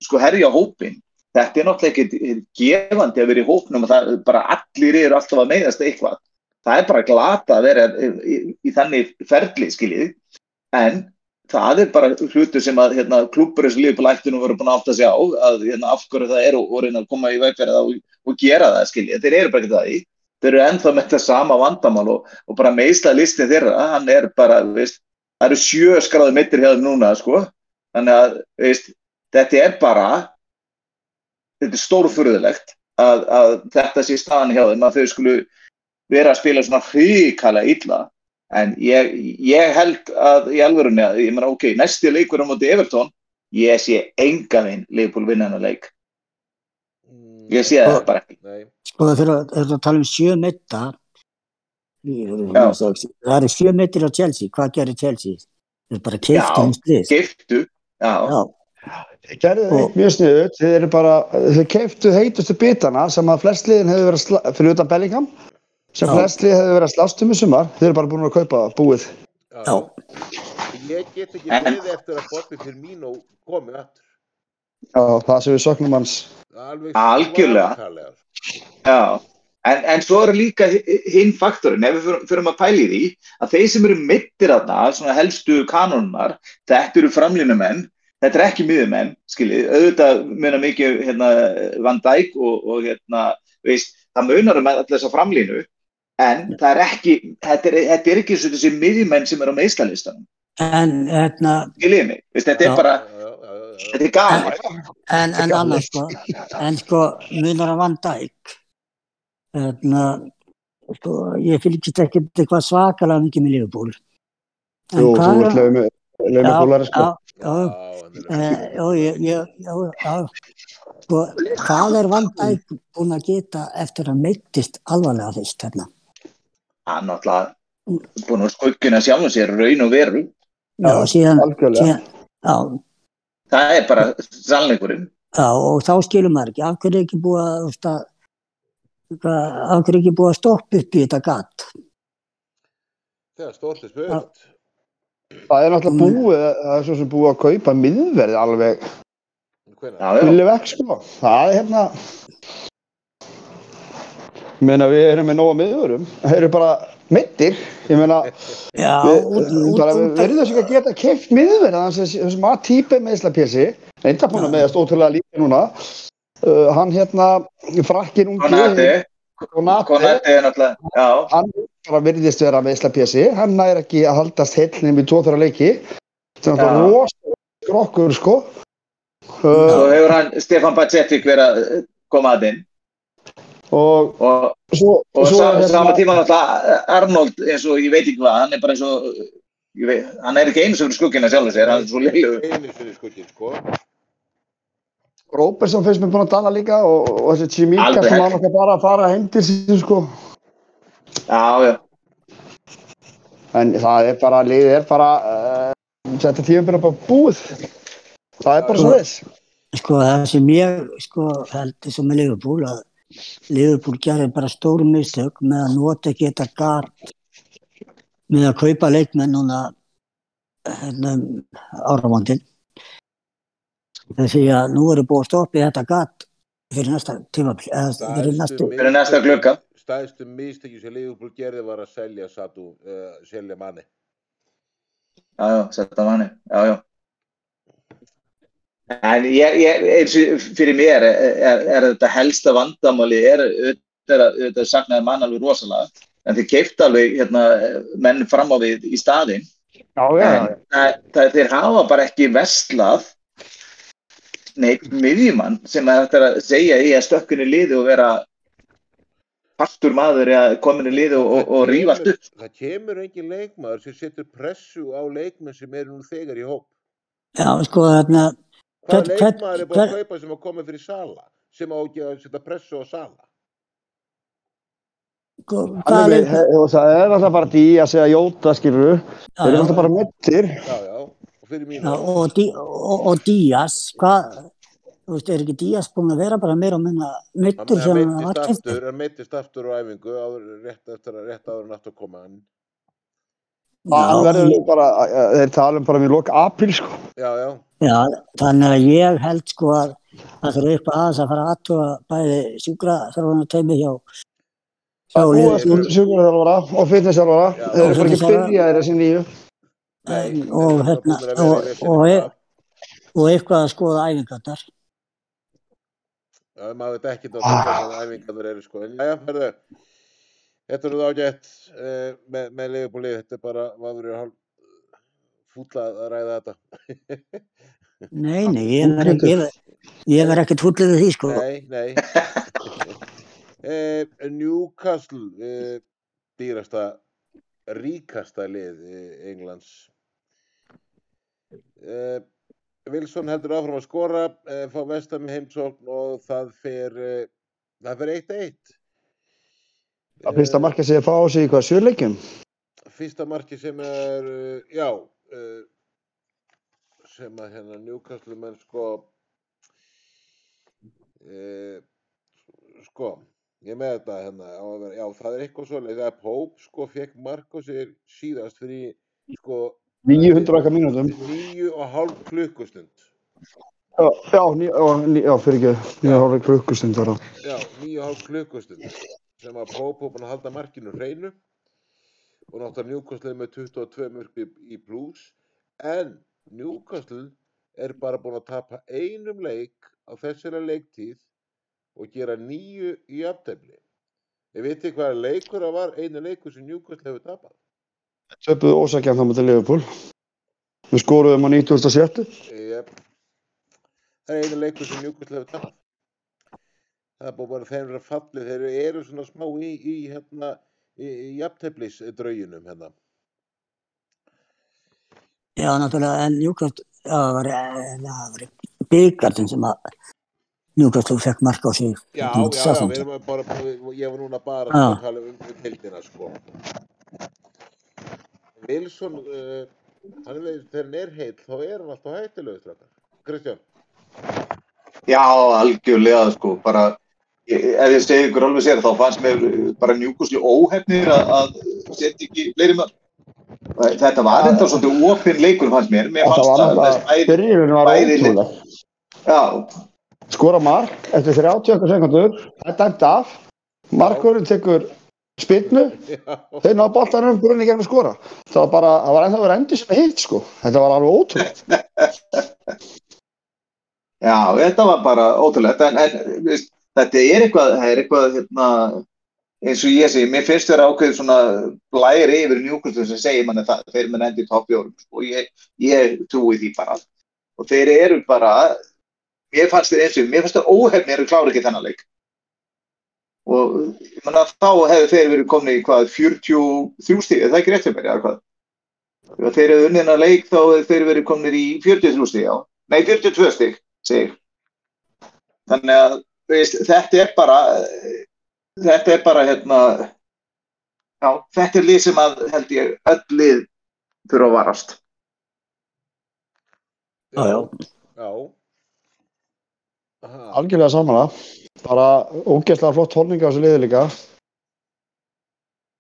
sko, herja hópin. Þetta er náttúrulega ekki gefandi að vera í hópnum og það bara allir eru alltaf að meiðast eitthvað. Það er bara glata að vera í, í, í þannig ferli, skiljið. En það er bara hlutur sem að hérna, klúpur þessu lífi på lættinu voru búin að átta sig á að hérna, af hverju það er og, reyna að koma í vegferð og, og gera það, skiljið. Þeir eru bara ekki það í. Þeir eru ennþá með þetta sama vandamál og, og bara meðsla listin þeirra, hann er bara, veist, það eru sjö skráði mittir þeim núna, sko. Þannig að, veist, þetta er bara, þetta er stórfurðulegt að, að þetta sé staðan hjá þeim, að þau skulu vera að spila svona hrikalega illa. En ég, ég held að í alvörunni að, ég meina, ok, næsti leikur á móti Everton, ég sé enga veginn Leopold vinna hennar leik. Mm, Ég sé það bara ekki. Sko þegar þegar þú tala um sjö Já. það eru sjö mittir á Chelsea. Hvað gerir Chelsea? Þeir bara Já. keiftu um. Giftu, já, Já, Og- eitt mjög sniðut. Þeir eru bara, þeir keiftu heitustu bitana sem að flest liðin hefur verið að fyrir utan Bellingham, sem Já. flest liðin hefur verið að slást um í sumar. Þeir eru bara búin að kaupa búið. já. já, Ég get ekki En- beðið eftir að Bobby Firmino komi aftur. Já, það sem við söknum hans. Alveg Algjörlega. já. En, en svo er líka hi- hinn faktorinn, ef við fyrir að pæla í því, að þeir sem eru mittir þarna, svona helstu kanónunar, þetta eru framlínumenn, þetta er ekki miðumenn, skiljið, auðvitað munar mikið hérna, Van Dijk og, og hérna, veist, það munar um alltaf þessa framlínu, en það er ekki, þetta er, þetta er ekki þessi miðjumenn sem eru á meðslalistanum, en hérna, skiljið mig, veist, þetta er Já. bara, Já, já, þetta er gaman. en, en annars sko, en sko, munar að Van Dijk, hérna, sko, ég fylgist ekki eitthvað svakalega mikið með Liverpool. En Jú, þú ert er- er ég, já, já, sko, hvað er Van Dijk búinn að geta eftir að meittist alvarlega fyrst hérna? Hann náttúrulega búin að skuggina sjálfum sér raun og veru, Já, Já, síðan, algjörlega. síðan, já, það er bara sannleikurinn. já, og þá skilur maður ekki, af hverju er ekki búið að, þú veist að, hvað- af hverju er ekki búið að stoppa upp í þetta gat? Þegar stórt er spurt. Það er náttúrulega búið, það er svo sem búið að kaupa miðverði alveg. Villi vekk, sko. Það er hérna, ég meina við erum með nóga miðvörum, þeir eru bara mittir, ég meina, Já, við, út, út, bara við verðum þess að geta keift miðverði, þannig að þessum að típi meðslapjessi, reynda búin að meðast ótrúlega líka núna, uh, hann hérna, frakkin ungi, Konati, er náttúrulega, já, hann bara virðist vera meðslapjessi, hann nær ekki að haldast heilnum í tvo-þra leiki, þetta er náttúrulega rosa skrokkur, sko. svo Uh, hefur hann Stefan Bacettik verið að koma að inn og og, svo, og svo sa, hérna- sama tíma náttúrulega Arnold eins og ég veit ekki hvað, hann er bara eins og ég veit, hann er ekki sem fyrir skuggina sjálfur sér, hann er svo leilu Einu sinni skugginn, sko. Róbersson finnst mér búin að dala líka og, og þessi Alveg. sem hann okkar bara að fara heim til sín sko. Já, já, En það er bara, liðið er bara, uh, þetta tíum bara búið. Það er bara svo þess. sko, það sem ég, sko, held sem með Liverpool, að Liverpool gerir bara stóru mistök með að nota ekki þetta gat með að kaupa leikmenn núna hérna, um áramóndin. Þessi að nú eru búið að stoppa í þetta gat fyrir næsta eða fyrir næsta glugga. Stæðstu mistekju sem Liverpool gerði var að selja Satu, uh, selja manni. Já, já, setja manni, já, já. En ég, ég, eins og fyrir mér er, er, er þetta helsta vandamáli, er auðvitað saknaði mann alveg rosalega, en þeir keipt alveg hérna, menn fram á við í staðinn. Já, já, já. En það, það, þeir hafa bara ekki vestlað neitt miðjumann sem er hægt að segja í að stökkunni liði og vera partur maður eða komin í liði og, og, og rífast upp. Það kemur engin leikmaður sem setur pressu á leikmenn sem eru nú þegar í hóp. já, sko, þarna, hvern- leikmaður er búin að kaupa sem að koma fyrir Sala? Sem á ekki að setja pressu á Sala? sko, er það er alltaf bara dí að segja jóta, skilur já, Þeir eru alltaf bara mittir. Já, já. Og fyrir mín já, og, Dí- og, og Díaz, hvað, þú veist, er ekki Díaz búin að vera bara meira og minna Hann mittur hann sem hann var aftur, hann meittist aftur á æfingu áður, rétt, eftir, að- rétt áður en aftur að koma hann. Hann Já, verður ég- bara, þeir tala um bara við lok apríl, sko. Já, já. Já, þannig að ég held sko að það þurfa eitthvað aðeins að fara að aðtúa bæði sjúkra þarf að teimi hjá hjá Það búið að stunda sjúkvæðarþjálfara og fitnessþjálfara. Já. Þeir bara ekki byrjaðir þessi nýju. Nei, þeir og eru hérna að og, og, e- það. og eitthvað að skoða æfingarnar. Já, maður veit ekki Ah. hvað æfingarnir eru sko. Já, herðu, þetta eru þá gett uh, með, með leifbúlið. Þetta er bara, maður verður hálf fúlla að ræða þetta. Nei, nei, ég verð ekki, ekkert fúllið við því sko. nei, nei. uh, Newcastle, uh, dýrasta, ríkasta lið uh, Englands. Uh, Wilson heldur áfram að skora, uh, fá vestam heimsókn og það fer, uh, það fer 1-1. Það fyrsta marka sem ég fá á sig í hvað sjörleikjum. Fyrsta marki sem er, já, sem að hérna Newcastle menn sko, sko, ég með þetta hérna, já, það er eitthvað svoleið, það er Pope sko, fekk mark á sig síðast fyrir, sko, 900 okkar mínútum. níu og hálf klukkustund. Já, já, ní, já, já fyrir ekki, nýja hálfur klukkustund var það. Já, níu og hálf klukkustund sem að Pope var búinn að halda markinu hreinu og náttúrulega Newcastle með 22 mörg í, í plus en Newcastle er bara búinn að tapa einum leik á þessari leiktíð og gera nýju í aftefli. Ég veit ekki hvaða leikur það var, einu leikur sem Newcastle hefur tapað. Töpuðu ósakjan þá mútið Liverpool. Við skoruðum á 97. Yep. Það er einu leikur sem Newcastle hefur tapað. Það er búið bara þeim að fallið, þeir eru svona smá í, í hérna, í, í jafnteflis drauginum hérna. Já, náttúrulega, en já, það var, eh, var byggartin sem að þú fekk mark á sig. Já, já, já, við erum bara, ég var núna bara að tala um, um deildina, sko. Wilson, uh, hann er, þegar hann er heill, þá er hann alltaf hættilegur. Kristján, Já, algjörlega, sko, bara, ef ég segi ykkur alveg sér, þá fannst mér eh, bara njúkusli óhefnir að, að setja ekki fleiri mörg. Þetta var enda svolítið opinn leikur, fannst mér. Mér Þetta fannst var það, já, Skora mark eftir 30 okkar sekundur, er dæmt af. Markurinn tekur spinnu, já, þeir náðu boltanum grunni gegn að skora. Það var bara, það var ennþá verið endur sem hitt, sko. Þetta var alveg ótrúlega. já, þetta var bara ótrúlegt, en, en veist, þetta er eitthvað, það er eitthvað, hérna, eins og ég segi, mér finnst þér ákveð svona blæri yfir njúkuslu sem segir manni það, þeir mun endi í toppjórum, sko, ég, ég trúi því bara. Og þeir eru bara, mér fannst þér eins og, mér fannst þér óhefnir að klára ekki þennan leik. Og ég manna, þá hefðu þeir verið komni í hvað, 43 stíð, er það ekki rétt fyrir mér, eða hvað? Ef þeir hefðu unnið þennan leik, þá hefðu þeir verið komnir í 43 stíð, já. Nei, 42 stíð, segir. Þannig að, veist, þetta er bara, þetta er bara, hérna, já, þetta er lið sem að, held ég, öll lið þurfa að varast. Já, já. já. Algjörlega samanlega. Bara ógeðslega flott holninga á þessu liði líka.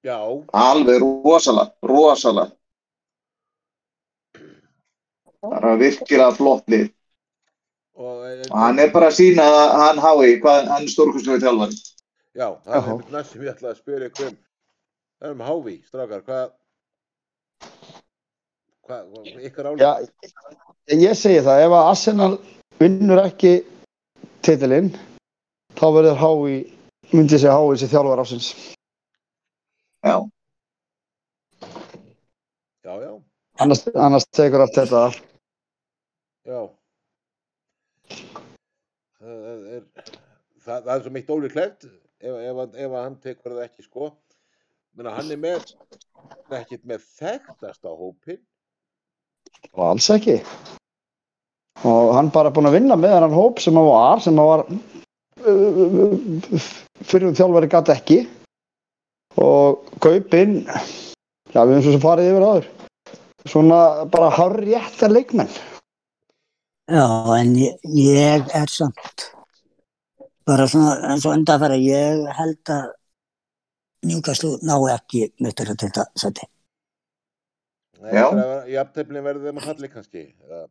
já, Alveg rosalega, rosalega. bara virkilega flott lið og, og hann er bara að sína að hann hái hvað hann er stórkustlega þjálfari Já, það er einmitt næst sem ég ætlaði að spyrja um. Það er um Hávi, strákar, hvað, hvað, hvað ykkar álið? Já, ég segi það, ef að Arsenal vinnur ekki titilinn, þá verður Hái, myndi segja Hái sem þjálfar ásins. já, Já, já, Annars, annars tekur allt þetta. já. Það er, það, það er svo mitt ólíklegt ef, ef, ef hann tekur það ekki, sko. Menna, hann er með, ekkert með þekktasta hópin. Og alls ekki. Og hann bara búinn að vinna með hann hóp sem hann var, sem hann var fyrir um þjálfari gæti ekki. Og kaupinn, já við höfum svo sem farið yfir áður. Svona bara hárrétta leikmenn. Já, en ég, ég er samt bara svona eins og undanfæra, ég held að Newcastle ná ekki mittur til þetta seti. Nei, Já. Jafnteflin verður þeim að falli kannski. eða?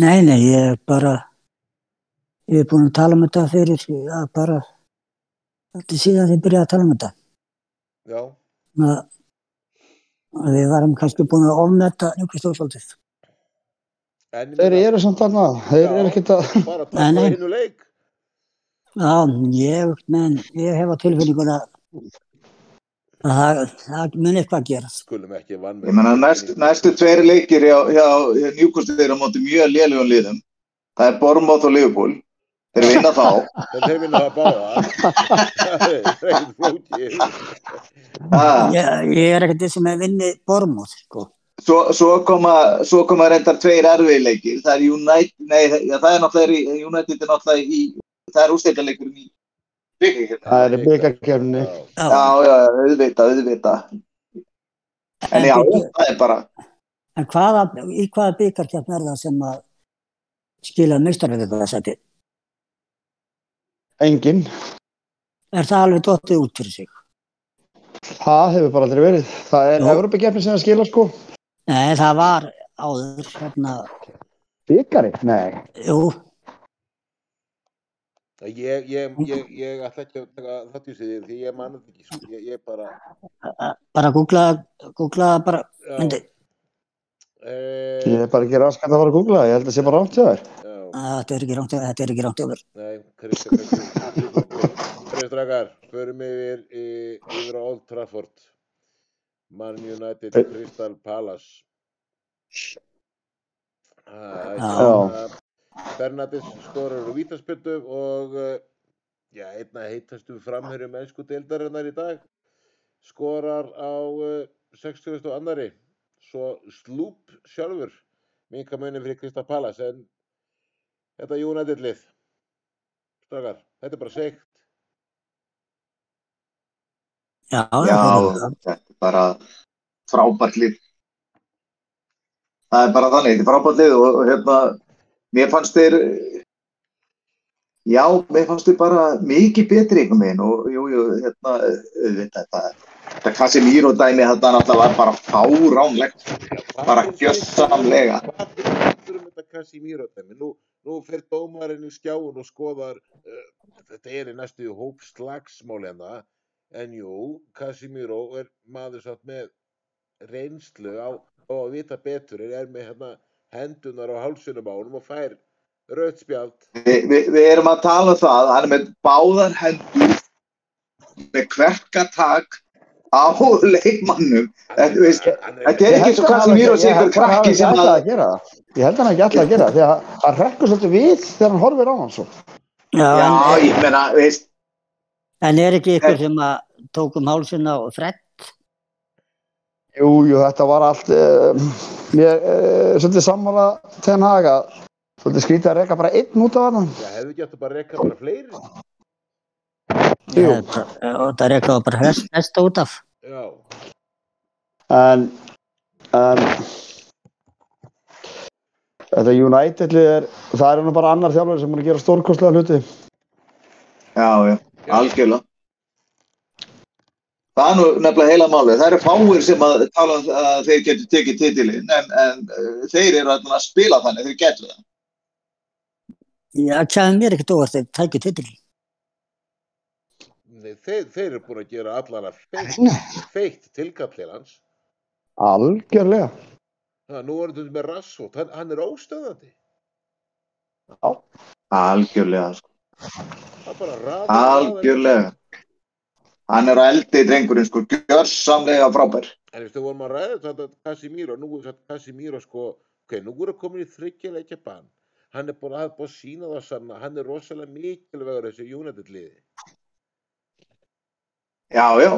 Nei, nei, ég er bara, ég er búin að tala um þetta fyrir, já, bara, þetta síðan þið byrjaði að tala um þetta. Já, Að, að við varum kannski búin að ofnetta ég Þeir eru samt þarna, þeir eru ekkert að... bara Nei, tappa nei. hinnu leik. Já, ég, menn, ég hef á tilfinninguna að það, það mun eitthvað gerast. Skulum ekki vann ég menna næst, næstu tveiri leikir hjá, hjá, hjá Newcastle eru á móti mjög lélugum liðum það er Bournemouth og Liverpool þeir vinna þá En þeir vinna það báða. Það er ekkert flókið. Ég, er ekkert þessum að vinni Bormóð, sko. svo, svo, koma, svo koma reyndar tveir erfið leikir það er United, nei það er náttúrulega í, United er náttúrulega í það er úrstættarleikurinn í byggjum Það er byggarkjörni. Já. Já, já, auðvitað, auðvitað. En já, bíddu, það er bara, En hvaða, í hvaða byggarkjarn er það sem að skila meistarfið þetta seti? Engin. Er það alveg dottið út fyrir sig? Það hefur bara aldrei verið. Það er Já. Evropakeppni sem það skila sko. Nei, það var áður, hérna, Byggari? Nei. jú, Ég, ég, ég, ég ætla ekki að taka þátt í sig því ég manna þetta ekki. Sko. Ég, ég bara... bara googla, googla bara, Já, myndi, eh, Ég er bara ekki raskat að fara að googla það. Ég held að sé bara rátt hjá þér. Já, þetta er ekki rámt, þetta er ekki rámt yfir. nei, Kristján, Kristján Drakar, förum yfir, í- yfir á Old Trafford. Man United, Crystal Palace. Ah. Bernadis skorar úr vítaspjötu og eh, já, einna heitastu framherjum ennsku deildarinnar í dag skorar á uh, 60. og annari svo slúp sjálfur minka munið fyrir Krista Pallas en þetta United lið strakar, þetta er bara seikt Já, já, þetta er bara frábært lið. Það er bara þannig, þetta er frábært lið og, hérna, mér fannst þeir, já, mér fannst þeir bara mikið betri einhvern veginn og jú, jú, hérna, auðvitað, þetta, þetta Casemiro dæmi þetta náttúrulega var bara fáránlegt. Bara gjörsamlega. Hvað er um þetta Casimiro dæmi? Nú, nú fer dómarinn í skjáun og skoðar uh, þetta er í næstu hóp slagsmál hérna en jú, Casimiro er maður satt með reynslu á, á að vita betur. En er með hérna hendunar á hálsunum á honum og fær rautt spjald. Vi, vi, við erum að tala um það, hann er með báðar hendur, með kverkatak á leikmannum. Þetta, þú veist, Þetta er ekki svo Casemiro sé einhver krakki sem að... Ég held að hann ekki alltaf að gera það. Því að hann rekkur svolítið við þegar hann horfir á hann svo. já, ég meina, veist, en er ekki ykkur sem að tók um hálsina og fredd? Jú, jú, þetta var allt... Mér, uh, svolítið sammála ten haga. Svolítið skrítið að reka bara einn út af hann. Já, hefðu gett að bara rekka bara fleiri Jú. Og það er eitthvað bara hest, hesta út af. Já, En, en þetta United er, það er nú bara annar þjálfur sem er að gera stórkostlega hluti. já, já, algjörlega. Það er nú nefnilega heila málið. Það eru fáir sem að tala um að þeir getur tekið titilinn en, en uh, þeir eru að spila þannig, þeir getur það. Já, kæði mér ekkert óvart þeir tækju titil. Nei, þeir, þeir eru búin að gera allan að feitt, feitt tilkallir hans. Algjörlega. Það, nú er þetta með Rassot, hann, hann er óstöðandi. Algjörlega, sko. Það algjörlega. Hann er á eldi drengurinn, sko, gjörsamlega frábær. En þú veist, við vorum að ræða þetta Casimiro, nú er þetta Casimiro sko, ok, nú er að komin í þryggjuleikja bann. Hann er búin að hafa búin að sína það sanna, hann er rosalega mikilvægur þessi United liði. Já, já.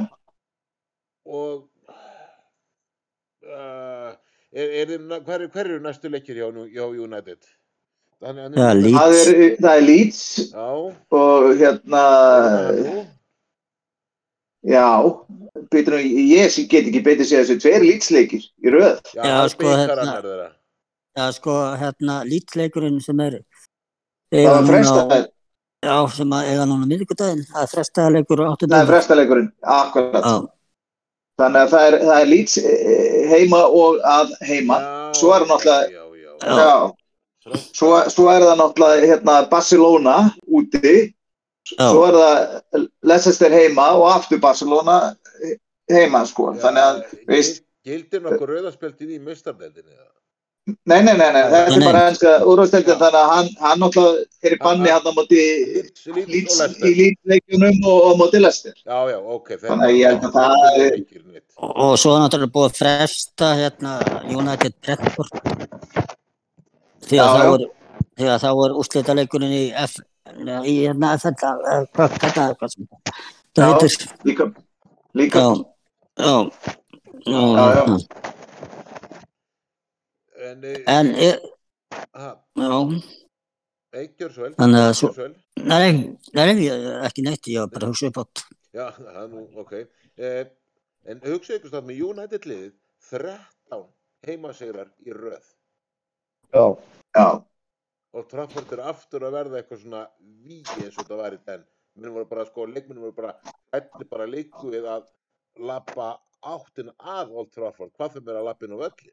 Og uh, er, er hver, hver eru næstu leikir hjá, nú- hjá United? Hann, hann Já, Leeds. Það er, það er Leeds Já, og hérna, já, býtur nú, ég get ekki betur séð þessu tveir Leeds-leikir í röð. já, Já, sko, hérna-. Já, sko, hérna, lítleikurinn sem er Það var frestaður, Já, sem að eiga núna miðvikudaginn, það er frestaða leikur á það er áttundaginn. frestaleikurinn, akkurat. Já, Þannig að það er, það er Leeds eh, heima og að heima. Já, Svo er hann náttúrulega- Já, já, Já. Já. Svo, svo er það náttúrulega hérna, Barcelona úti, já, svo er það Leicester heima og aftur Barcelona heima sko. já. Þannig að, veist, Gildir nokkuð rauðaspjaldið í mistardeldinni? eða? Nei, nei, nei, nei, þetta er bara ennska úrvarsdeildin þannig að hann, hann náttúrulega er í banni hann á móti í. Leeds-leikjunum og, og móti Leicester. Já, já, ok. Þannig að ég held að það er er- og, og svo er náttúrulega búið að fresta hérna United Brentford. Því Já, að þá já. er, er úrslitaleikurinn í F, í hérna F, þetta, hvað, þetta, hvað sem Já. það heitir. Líka, líka, Já, já, já, Já, já. hérna. En, eh, En, ha, já, ei, gjör svo vel. Þannig að svo- nei, nei, ég- ekki neitt, ég var bara að hugsa upp átt. Já, það er nú, ok. Eh, en hugsa ykkur státt með United liðið 13 heimasegrar í röð. Já. já, Og Trafford er aftur að verða eitthvað svona vígi eins og þetta var í den. Minnum voru bara, sko, leikminnum voru bara, hvernig bara leiku við að lappa áttin að Old Trafford. Hvað þeim er að lappa inn á völli?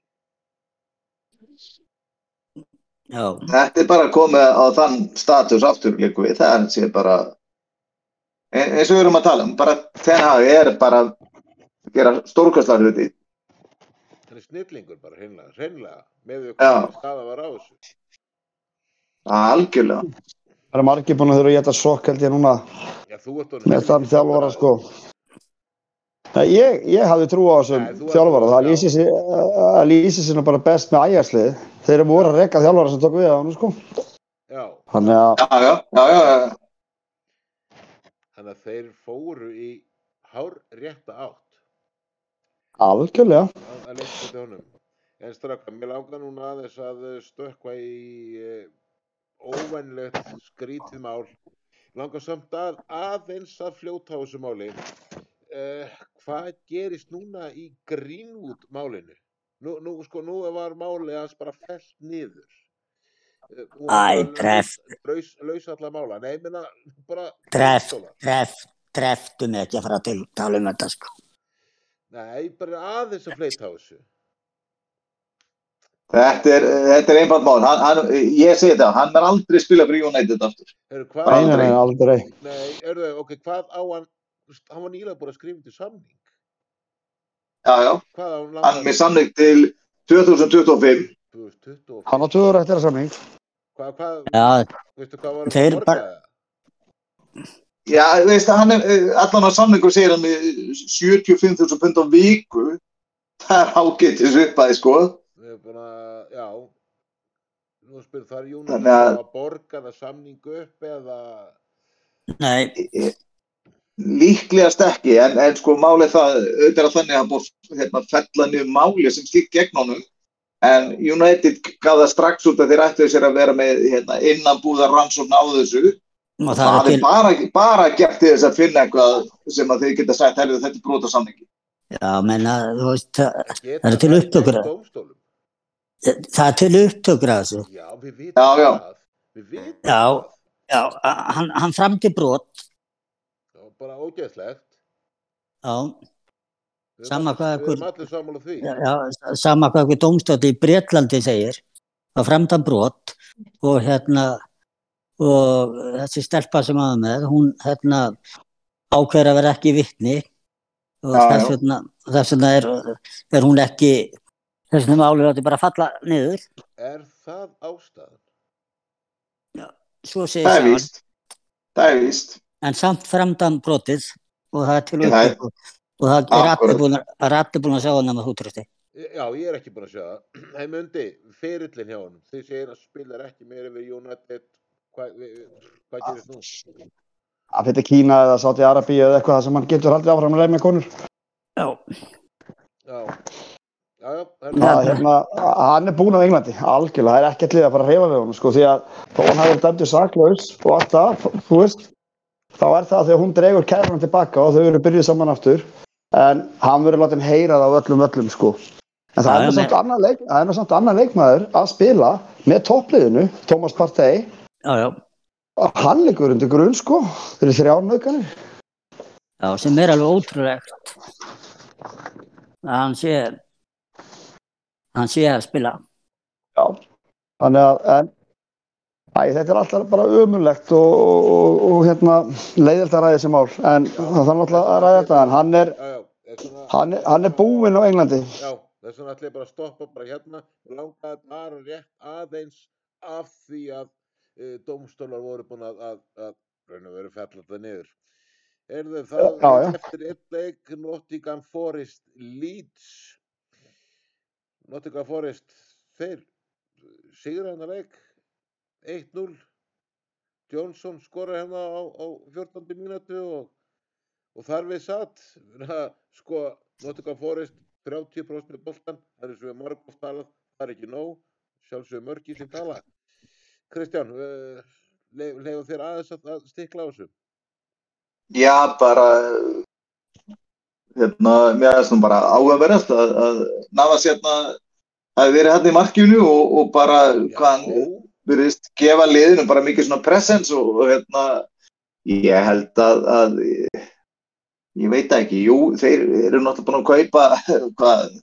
Já, þetta er bara komið á þann status aftur líku við, það er sé bara, e- eins og við erum að tala um, bara Ten Hag er bara að gera stórkastlar hluti. Hann er snillingur bara, hreinlega, hreinlega, með því hvað staða var á þessu. Algjörlega. Það eru margir búin að þurfa að geta sokk held ég núna Já, þú ert orðinn með þann vandræðalegur. sko. Nei, ég, ég hafði trú á þessum þjálfara. Það það lýsir sig nú bara best með ægjarslið. Þeir eru voru að reka þjálfara sem tók við á hann sko. Já, Þannig að, Já, já, já, já, þannig að þeir fóru í hár rétta átt. algjörlega. að að leikta til honum. En strafka, mér langar núna aðeins að eh, stökkva í uh, óvænlegt skrítið mál. Langar samt að aðeins að fljóta á þessu máli. Uh, hvað gerist núna í Greenwood málinu? Nú, nú, sko, nú var málið hans bara fellt niður. Var Æ, treff. Laus, laus alla mála. Nei, ég meina, bara... treff, trefftu mig ekki að fara til tala um þetta, sko. Nei, bara aðeins að fleita á þessu. Þetta er, þetta er einfalt mál. Hann, hann, ég segi þetta, hann er aldrei spila fyrir United aftur. Heru, hvað, nei, aldrei. Nei, eru þau, ok, hvað á hann, hann var nýlega búin að skrifa til samning. Já, já. Hvað á hann er með samning til 2025. 2025? Hann á tvöður eftir að samning. Hvað, hvað, Já, veistu hvað var Þeir að borga bara- það? Já, veist það, hann er, eh, allan á samningur segir hann með 75.000 pund á viku. Það er ágættis uppaði, sko. Við erum búin að, já, nú spyrir það er að- að borga það samningu upp eða, nei, Líklegast ekki, en, en sko málið það, auðvitað er að þannig að búið hérna, fella niður máli sem slíkt gegn honum. En United gaf það strax út að þeir ættu sér að vera með hérna, innanbúðar rannsókn á þessu. og það Það er er bara, bara gert til þess að finna eitthvað sem að þeir geta sagt, herrið þetta er brota samningi. já, menna, þú veist, það, það eru til dómstólum. það er til upptökur af þessu. Já, við vitum Já, já. það. Já. Já, a- hann, hann framdi brot, Já, bara ógeðslegt. já, Sama hvað Við erum ykkur- allir sammála því. Já, já, sama hvað við dómstótt í Breitlandi segir, að fremdan brot og hérna, og þessi stelpa sem aða með, hún hérna ákveður að vera ekki vitni og Já, þess já. vegna, þess vegna er, er hún ekki, þess vegna málið átti bara að falla niður, Er það ástæðan? svo segir Það er sagan, víst. Það er víst. En samt fremdan brotið og það er til upptöku og það er allir búin, búin að sjá hana með hútrústi. Já, ég er ekki búinn að sjá það. Það mundi, ferillin hjá honum. Þið segir að spilar ekki meira við United. Hvað, hvað gerist nú? Að fyrir Kína eða Sáti Arabíu eða eitthvað sem hann getur haldið áfram að reyna með konur. Já, Já. Já, já. Það, hérna, hann er búinn á Englandi, algjörlega, það er ekkert lið að fara að reyfa við honum, sko, því að hann hafi dæmdur saklaus og allt það, þú veist, þá er það þegar hún dregur kærunum tilbaka og þau eru byrjuð saman aftur, en hann verður látið heyra það á öllum öllum, sko. En það er já, samt annar leikmaður að spila með toppliðinu, Thomas Partey, og hann liggur undir grunn, sko, þeir eru þrjárnaukanir. já, sem er alveg ótrúlegt að hann sé, hann sé að spila. Já, þannig að, en, æ, þetta er alltaf bara ömulegt og, og, og hérna, leiðilt að ræða þessi mál, en það þarf náttúrulega að ræða þetta, en hann er, er hann er, hann er búinn á Englandi. já, þess vegna ætla ég bara að stoppa bara hérna og langaði bara rétt aðeins af því að e, dómstólar voru búin að, að, að raun og veru fella þetta niður. Er þau það Já, já. eftir einn leik Nottingham Forest Leeds Nottingham Forest þeir sigur hann að leik 1-0 Johnson skorar hérna á, á 14. mínútu og, og þar við satt sko Nottingham Forest 30% með boltan það er svo margóft talað. Það er ekki nóg. Sjálfsögur mörgi sem tala. Kristján uh, leiðum þér aðeins að, að stikla á þessu. Já, bara hérna, mér er svona bara áhugaverðast að, að Navas hérna hafi verið hérna í markinu og, og bara hvað virðist gefa liðinu bara mikið svona presence og, og hérna ég held að, að ég veit það ekki, jú, þeir eru náttúrulega búin að kaupa hvað,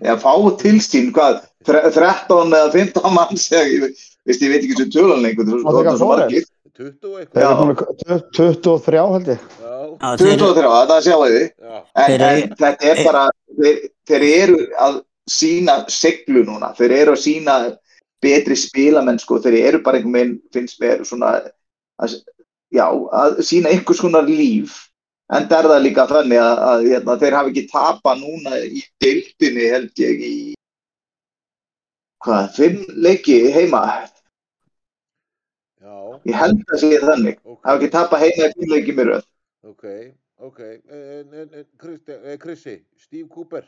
eða fá til sín hvað, þre- 13 eða 15 manns ég, veist, ég veit ekki sem tölan lengur, það er svo margir. 20 og Þeir eitthvað eru búin að 23 held ég. Já, Já, þeir, 23, þetta sjáu þið en, en þetta er bara þeir, þeir eru að sína seglu núna, þeir eru að sína betri spilamenn sko, þeir eru bara einhvern veginn, finnst mér svona að, já, að sína einhvers konar líf. En það er það líka þannig að, að hérna, þeir hafi ekki tapa núna í deildinni held ég í hvað, fimm leiki heima? Já, ég held að sé þannig, ok, hafi ekki tapa heima í fimm leiki mér ok, ok, eh, Krissi, Steve Cooper,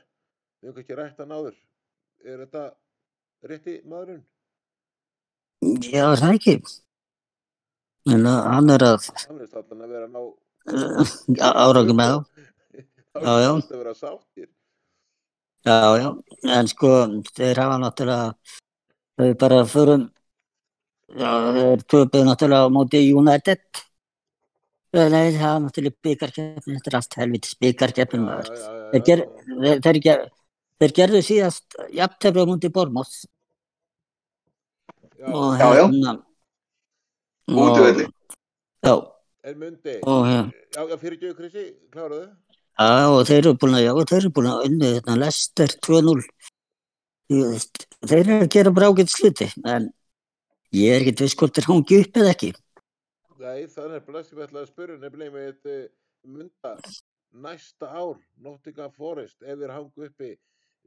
við höfum ekki rætt hann áður, er þetta rétti maðurinn? Já, það er ekki. En uh, hann er að Hann er allan að vera ná áraugum með þá. Já, já. Það að vera sáttir. Já, já, en sko, þeir hafa náttúrulega, þau bara förum, já, þeir töpuðu náttúrulega á móti United. Nei, það var náttúrulega byggarkeppin, þetta er allt helvitis byggarkeppin. Já, já, já, Þeir, já, ger, já. þeir, þeir, ger, þeir gerðu síðast jafntefni á móti Bormóð Já, og Já, já. hérna, Útivelli. Já, en og hérna. já, já, fyrir ekki Krissi, kláraðu? Já, og þeir eru búin að, já, þeir eru búin að unni þetta Lester 2-0. Þú veist, Þeir eru að gera brákið sluti, en ég er ekkert viss hvort þeir hangi upp eða ekki. Nei, það er bara sem ég ætlaði að spyrja nefnilega með þetta munda næsta ár, Nottingham Forest, ef þeir hangu uppi,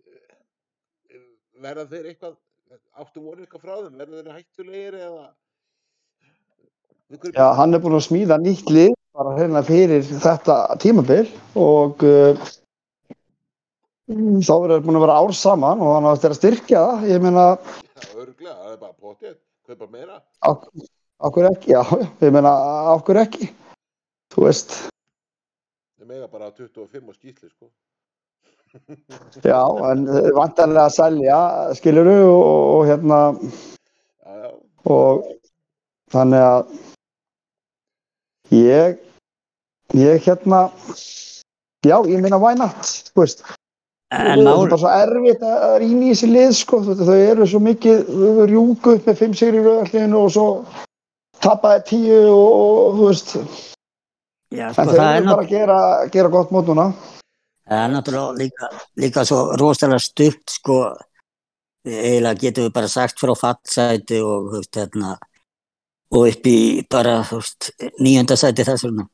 eh, verða þeir eitthvað, áttu vonið eitthvað frá þeim, verða þeir hættulegir eða? Já, hann er búinn að smíða nýtt lið bara hérna fyrir þetta tímabil og uh, þá verður búin að vera ár saman og hann á eftir að styrkja það. Ég meina, Já, örglega, það er bara potið, kaupa meira. okkur ekki, já, ég meina, okkur ekki. Þú veist, Þeir mega bara 25 á skýtli, sko. Já, en vantarlega að selja, skiluru, og, og hérna, Já, já, og þannig að ég, ég hérna, Já, ég meina why not, þú veist. En það er bara svo erfitt að að rýna í þessi lið, sko. Þú veist, Þau eru svo mikið, þau rjúku upp með fimm sigri í rauðarliðinu og svo tapaði tíu og, og þú veist. já, En sko, þau það er eru bara að gera, gera gott mót núna. Það er náttúrulega líka, líka svo rosalega stutt sko eiginlega getum við bara sagt frá fallsæti og veist hérna og upp í bara nýjönda sæti þess vegna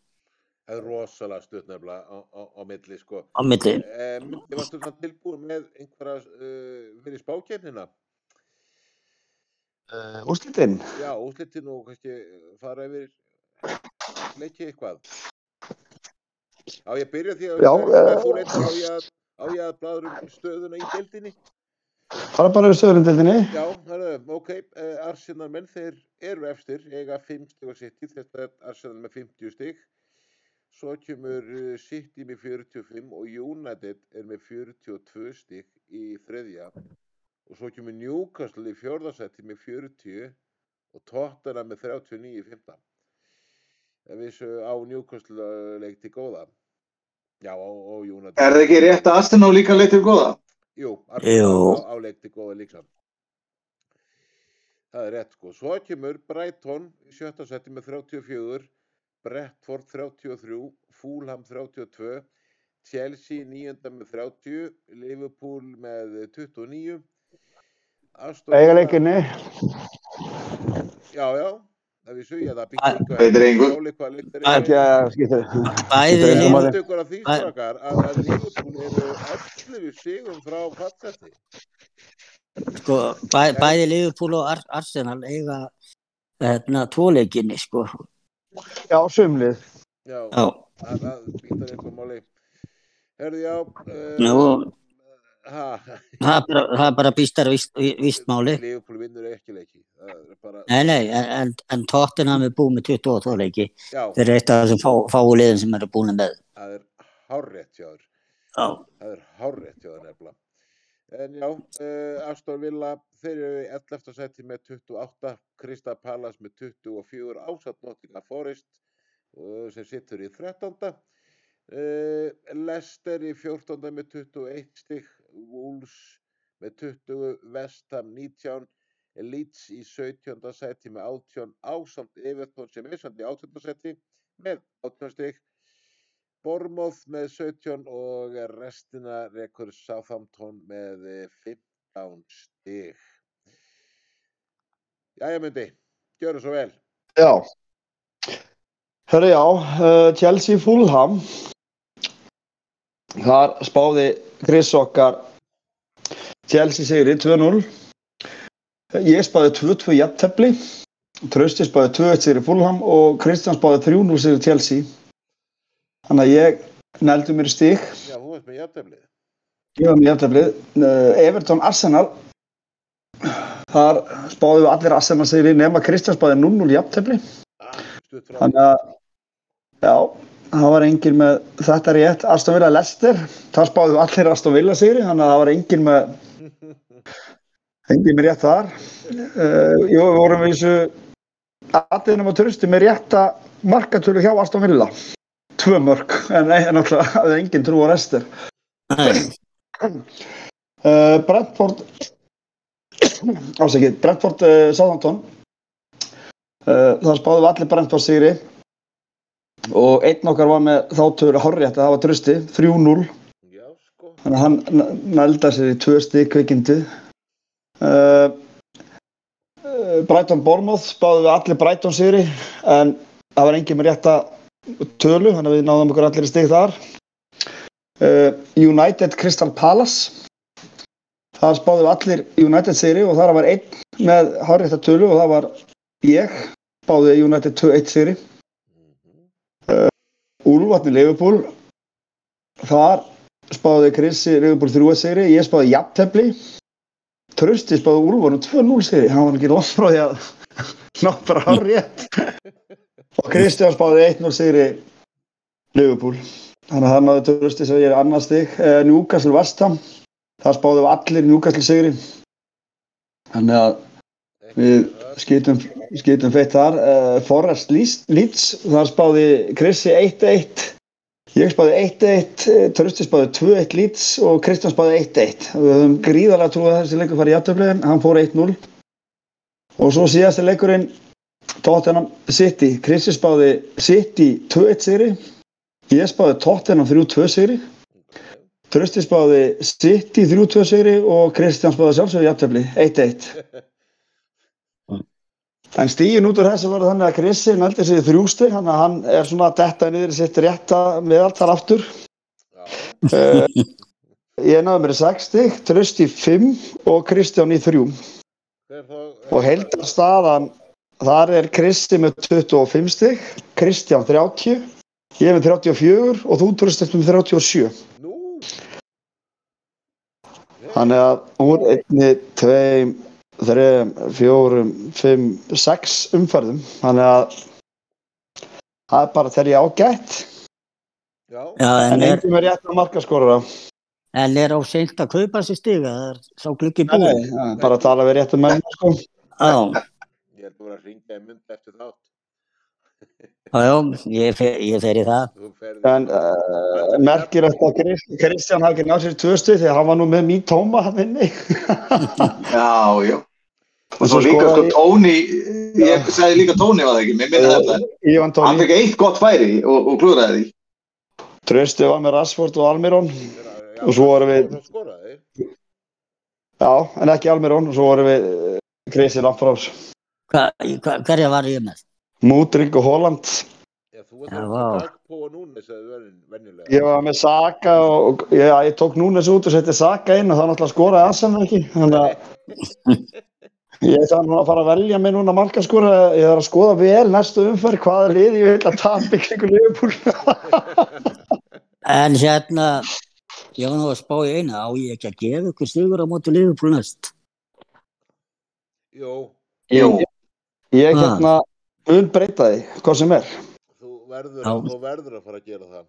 Það er rosalega stutt nefnilega á, á, á milli sko. á milli. Eh, Myndi varstu svona tilbúin með einhverja uh, fyrir spákennina? Uh, Úrslitin? Já, úslitin og kannski fara yfir leikið eitthvað. Á ég að byrja því að eh, þú reyndar á ég að, bladur um stöðuna í deildinni? Það er bara við stöðurindildinni. Já, hörðu, ok, uh, Arsenal menn þeir eru efstir, eiga 5 stig á City, þetta er Arsenal með 50 stig. Svo kemur uh, City með 45 og United er með 42 stig í þriðja. Og svo kemur Newcastle í fjórðasetti með 40 og Tottenham með 39 í 15. Vissu á Newcastle uh, leik til góða. Já, og, og United. Er það ekki rétt að Arsenal líka leitið góða? Jú. Arsenal á, á leik til góða líka. Það er rétt sko. Svo kemur Brighton í sjötta seti með 34, Brentford 33, Fulham 32, Chelsea níunda með 30, Liverpool með 29, Aston Eiga Villa- leikinni. Já, já, það við það Æ, Ekki að skipta. Bæði Þetta er lið, engu Ég ykkur af því Æ. strakar að, að Liverpool eru 11 sigum frá fallseti. sko, bæ, bæði Liverpool og Ar Arsenal eiga hérna tvoleikinni sko. Já, sumlið. Já, Já, það, það býttar eitthvað máli. Herðu, já, uh, það er bara, býstar vist, vist máli. Liverpool vinnur ekki leiki. Bara, Nei, nei, en, en, Tottenham er búið með 22 leiki. Þeir eru eitt af þessum fá, fáu liðin sem eru búin með. það er hárrétt hjá þér. Það er hárrétt hjá þér nefnilega. En já, uh, Aston Villa, þeir eru í 11. seti með 28, Krista Palace með 24, ásatt Nottingham Forest uh, sem sittur í 13. Uh, Leicester í 14. með 21 stig, Wolves með 20, Vestham 19, Leeds í 17. seti með 18, ásamt Everton sem er samt í 18. seti með 18 stig, Bournemouth með 17 og restina rekur Southampton með eh, 15 stig. Jæja myndi, gjöru svo vel. Já. Hörru já, uh, Chelsea Fulham. Þar spáði Chris okkar Chelsea sigri 2-0. Ég spáði 2-2 jafntefli. Trausti spáði 2-1 sigri Fulham og Kristján spáði 3-0 sigri Chelsea. Þannig að ég neldi mér í stík. Já, þú veist með jafnteflið. Ég var með jafnteflið. Uh, Everton Arsenal. Þar spáðu allir Arsenal sigri nema Kristján spáði 0-0 jafntefli. Ah. Þannig að, já, það var engin með þetta rétt. Aston Villa Leicester, það spáðu allir Aston Villa sigri, þannig að það var engin með, engin með rétt þar. Uh, jú, við vorum við þessu allir nema turusti með rétta markatölu hjá Aston Villa. Tvö mörg, en náttúrulega hafði engin trú á Leicester. nei, Uh, Brentford, ásækið, Brentford uh, Southampton. Það spáðu allir Brentford sigri og einn okkar var með þáttöru hárrétt að það var trusti, 3-0 Já, sko. þannig að hann nælda sér í tvö stík kvikindi uh, uh, Brighton Bournemouth spáðu við allir Brighton sigri en það var engin með rétta tölu þannig að við náðum okkur allir í stík þar uh, United Crystal Palace þar spáðu við allir United sigri og þar var einn með hárrétta tölu og það var ég spáðu United 2-1 sigri Mhm. Úlfarni Liverpool. Þar spáði Krissi Liverpool 3 sigri, ég spáði jafntefli. Trausti spáði Úlfarni 2-0 sigri, hann var ekki langt frá því að ná bara hár rétt. Og Kristján spáði 1-0 sigri Liverpool. Þannig að það náði Trausti sem ég er annað stig. Eh, Newcastle Vestham þar spáði við allir Newcastle sigri. Þannig að við skitum, skitum feitt þar uh, Forrest Leeds, þar spáði Krissi 1-1 Ég spáði 1-1, Trösti spáði 2-1 Leeds og Kristján spáði 1-1. Við höfum gríðarlega trúið að þessi leikur fari í játtöfliðin, hann fór 1-0. Og svo síðasti leikurinn, Tottenham City. Kristi spáði City 2-1 sigri, ég spáði Tottenham 3-2 sigri. Trösti spáði City 3-2 sigri og Kristján spáði sjálfsögur játtöfli 1-1. En stígin út úr þessu var þannig að Krissi nældi sig í þrjústig, þannig að hann er svona að detta niður í sitt rétta meðaltal aftur. Uh, ég náði mér í 6 stig, Trösti í 5 og Kristján í 3. hver þá? Og heildar staðan, þar er Krissi með 25 stig, Kristján 30, ég með 34 og þú Trösti með 37. Nú? Þannig að úr einni, tveim, þreim, fjórum, fimm, sex umferðum. Þannig að það er bara þegar ég ágætt. Já, En en er, engum er rétt að markaskorara. en er á seint að kaupa sér stiga, það er sá gluggi Nei, búið. það er bara að tala við réttum menn, sko. Já, ég að vera að ringja í mynd eftir þátt. já, já, ég fer, ég fer í það. En uh, merkir þetta að Krist, Kristján hafi ekki náð sér tvö stuð því að hann var nú með mý tóma hann inni. Já, já. Og svo líka sko Tóni, ég sagði líka Tóni var það ekki, mér minna þetta. Hann fekk eitt gott færi og, og klúðraði því. Trösti var með Rashford og Almirón. Og svo vorum við-. Já, en ekki Almirón. Og svo vorum við uh, Kristján Amfrás. Hva, hva, hverja var ég með? Múdrygg og Holland. Já, þú ert Já. Ég var með Saka og, og já, ég tók Núnes út og setti Saka inn og það náttúrulega skoraði Asan ekki. Þannig að ég þarf nú að fara að velja mig núna markaskora. Ég þarf að skoða vel næstu umferð hvaða lið ég vil að tapa ykkur liðbúl. En hérna, ég var nú að spá í eina, á ég ekki að gefa ykkur stigur á móti Liverpool næst? Jú, Jú. Ég Ah. hérna mun breyta því, hvað sem er. þú verður, þú verður að fara að gera það.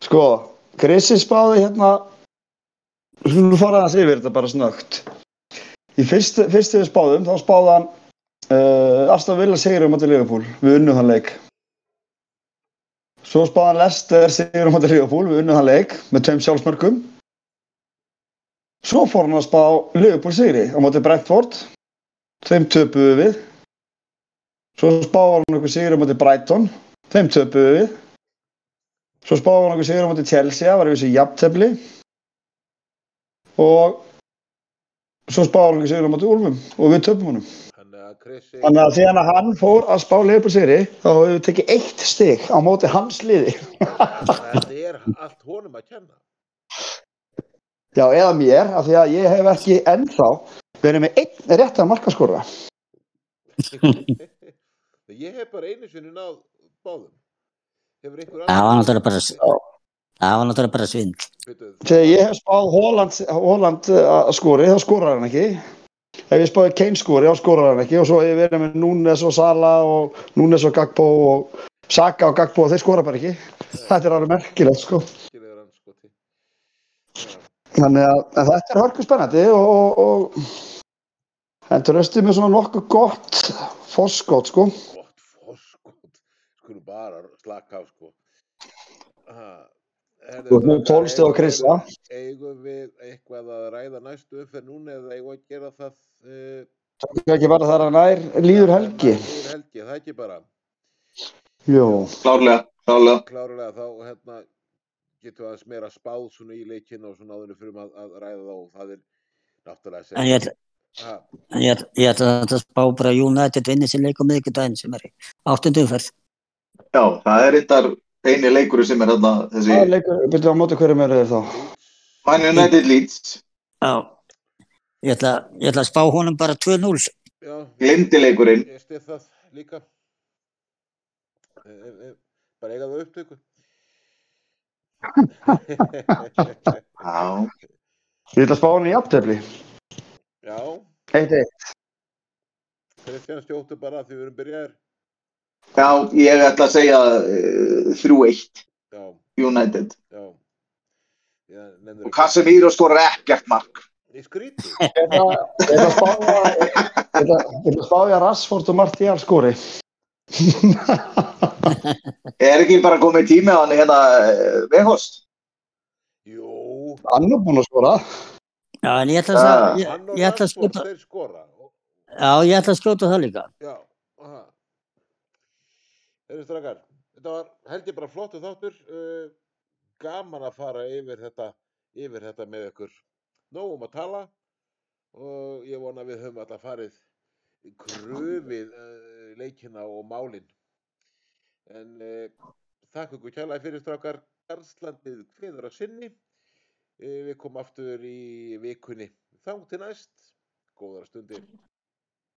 Sko, Krissi spáði hérna, við skulum fara að yfir þetta bara snögt. Í fyrstu, fyrstu við spáðum, þá spáði hann uh, Aston Villa sigur á móti Liverpool, við unnum þann leik. Svo spáði hann Leicester sigur á móti Liverpool, við unnum þann leik með tveim sjálfsmörgum. Svo fór hann að spá Liverpool sigri á móti Brentford, þeim töpuðu við. Svo spáði hann okkur sigur á móti Brighton, þeim töpuðu við. Svo spáði hann okkur sigur á móti Chelsea, var við þessi jafntefli. Og svo spáði hann sigur á móti Úlfum og við töpum honum. Þannig að Þannig að þegar hann fór að spá Leifur sigri, þá hefur við tekið eitt stig á móti hans liði. þetta er allt honum að kenna. Já, eða mér, af því að ég hef ekki ennþá verið með einn réttan markaskora. Ég hef bara einu sinni náð báðum. Það var náttúrulega bara, það var náttúrulega bara. Bíddu, Þegar ég hef spáð Holland, Holland uh, að skori, þá skorar hann ekki. Ef ég spáði Kane skori, þá skorar hann ekki. Og svo hef ég verið með Núnes og Sala og Núnes og Gagbo og Saka og Gagbo og þeir skora bara ekki. Þetta er alveg merkilegt, sko. sko Þannig að, þetta er hörku spennandi og, og, og en tröstið með svona nokkuð gott forskot, sko. Gott fórskot. Skulum bara slaka á sko. Herðu, Þú ert 12 stig á við- Eigum við eitthvað að ræða næstu umferð núna eða eigum við að gera það uh, er ekki bara þar að nær líður helgi. Líður helgi, það ekki bara. Jú. Klárlega, klárlega. Klárlega þá hérna getum við aðeins meira spáð svona í leikinu og svona áður en við fyrir að, að ræða þá og það er náttúrulega En ég, ætla- Ha, en ég, ætla- ég ætla að spá bara að United vinni sér leik á miðvikudaginn sem er í áttundu umferð. Já, það er eittar eini leikur sem er þarna þessi Það er leikur, byrju á móti hverjum eru þeir þá? Man United Leeds. Já. Ég ætla, ég ætla að spá honum bara 2-0. Já, Glimti leikurinn. ég stið það líka. E, e, e, bara eiga það upptöku. Já. Ég ætla að spá hann í jafntefli. Já, 1-1. Kristján stjóttu bara því við erum byrjaðir. Já, ég ætla að segja uh, 3-1 Já, United. já. Já, Og Casemiro skorar ekkert mark. Í skríti. Ég ætla að spá að- ég ætla- ég ætla að spá ég að Rashford og Martial skori. Er ekki bara komið tími á hann hérna Vehost? Jú, Hann er búinn að skora. Já, en ég ætla að, Ah. að þeir skora. já, ég ætla að skjóta það líka. Já, aha. Þeir eru strakar. Þetta var held ég bara flottu þáttur. Uh, gaman að fara yfir þetta, yfir þetta með ykkur. Nógum að tala og ég vona við höfum alltaf farið kröfið uh, leikina og málin. En uh, þakka ykkur kjærlega fyrir strákar. Garðslandið kveður að sinni. Við komum aftur í vikunni. Þá til næst. Góðar stundir.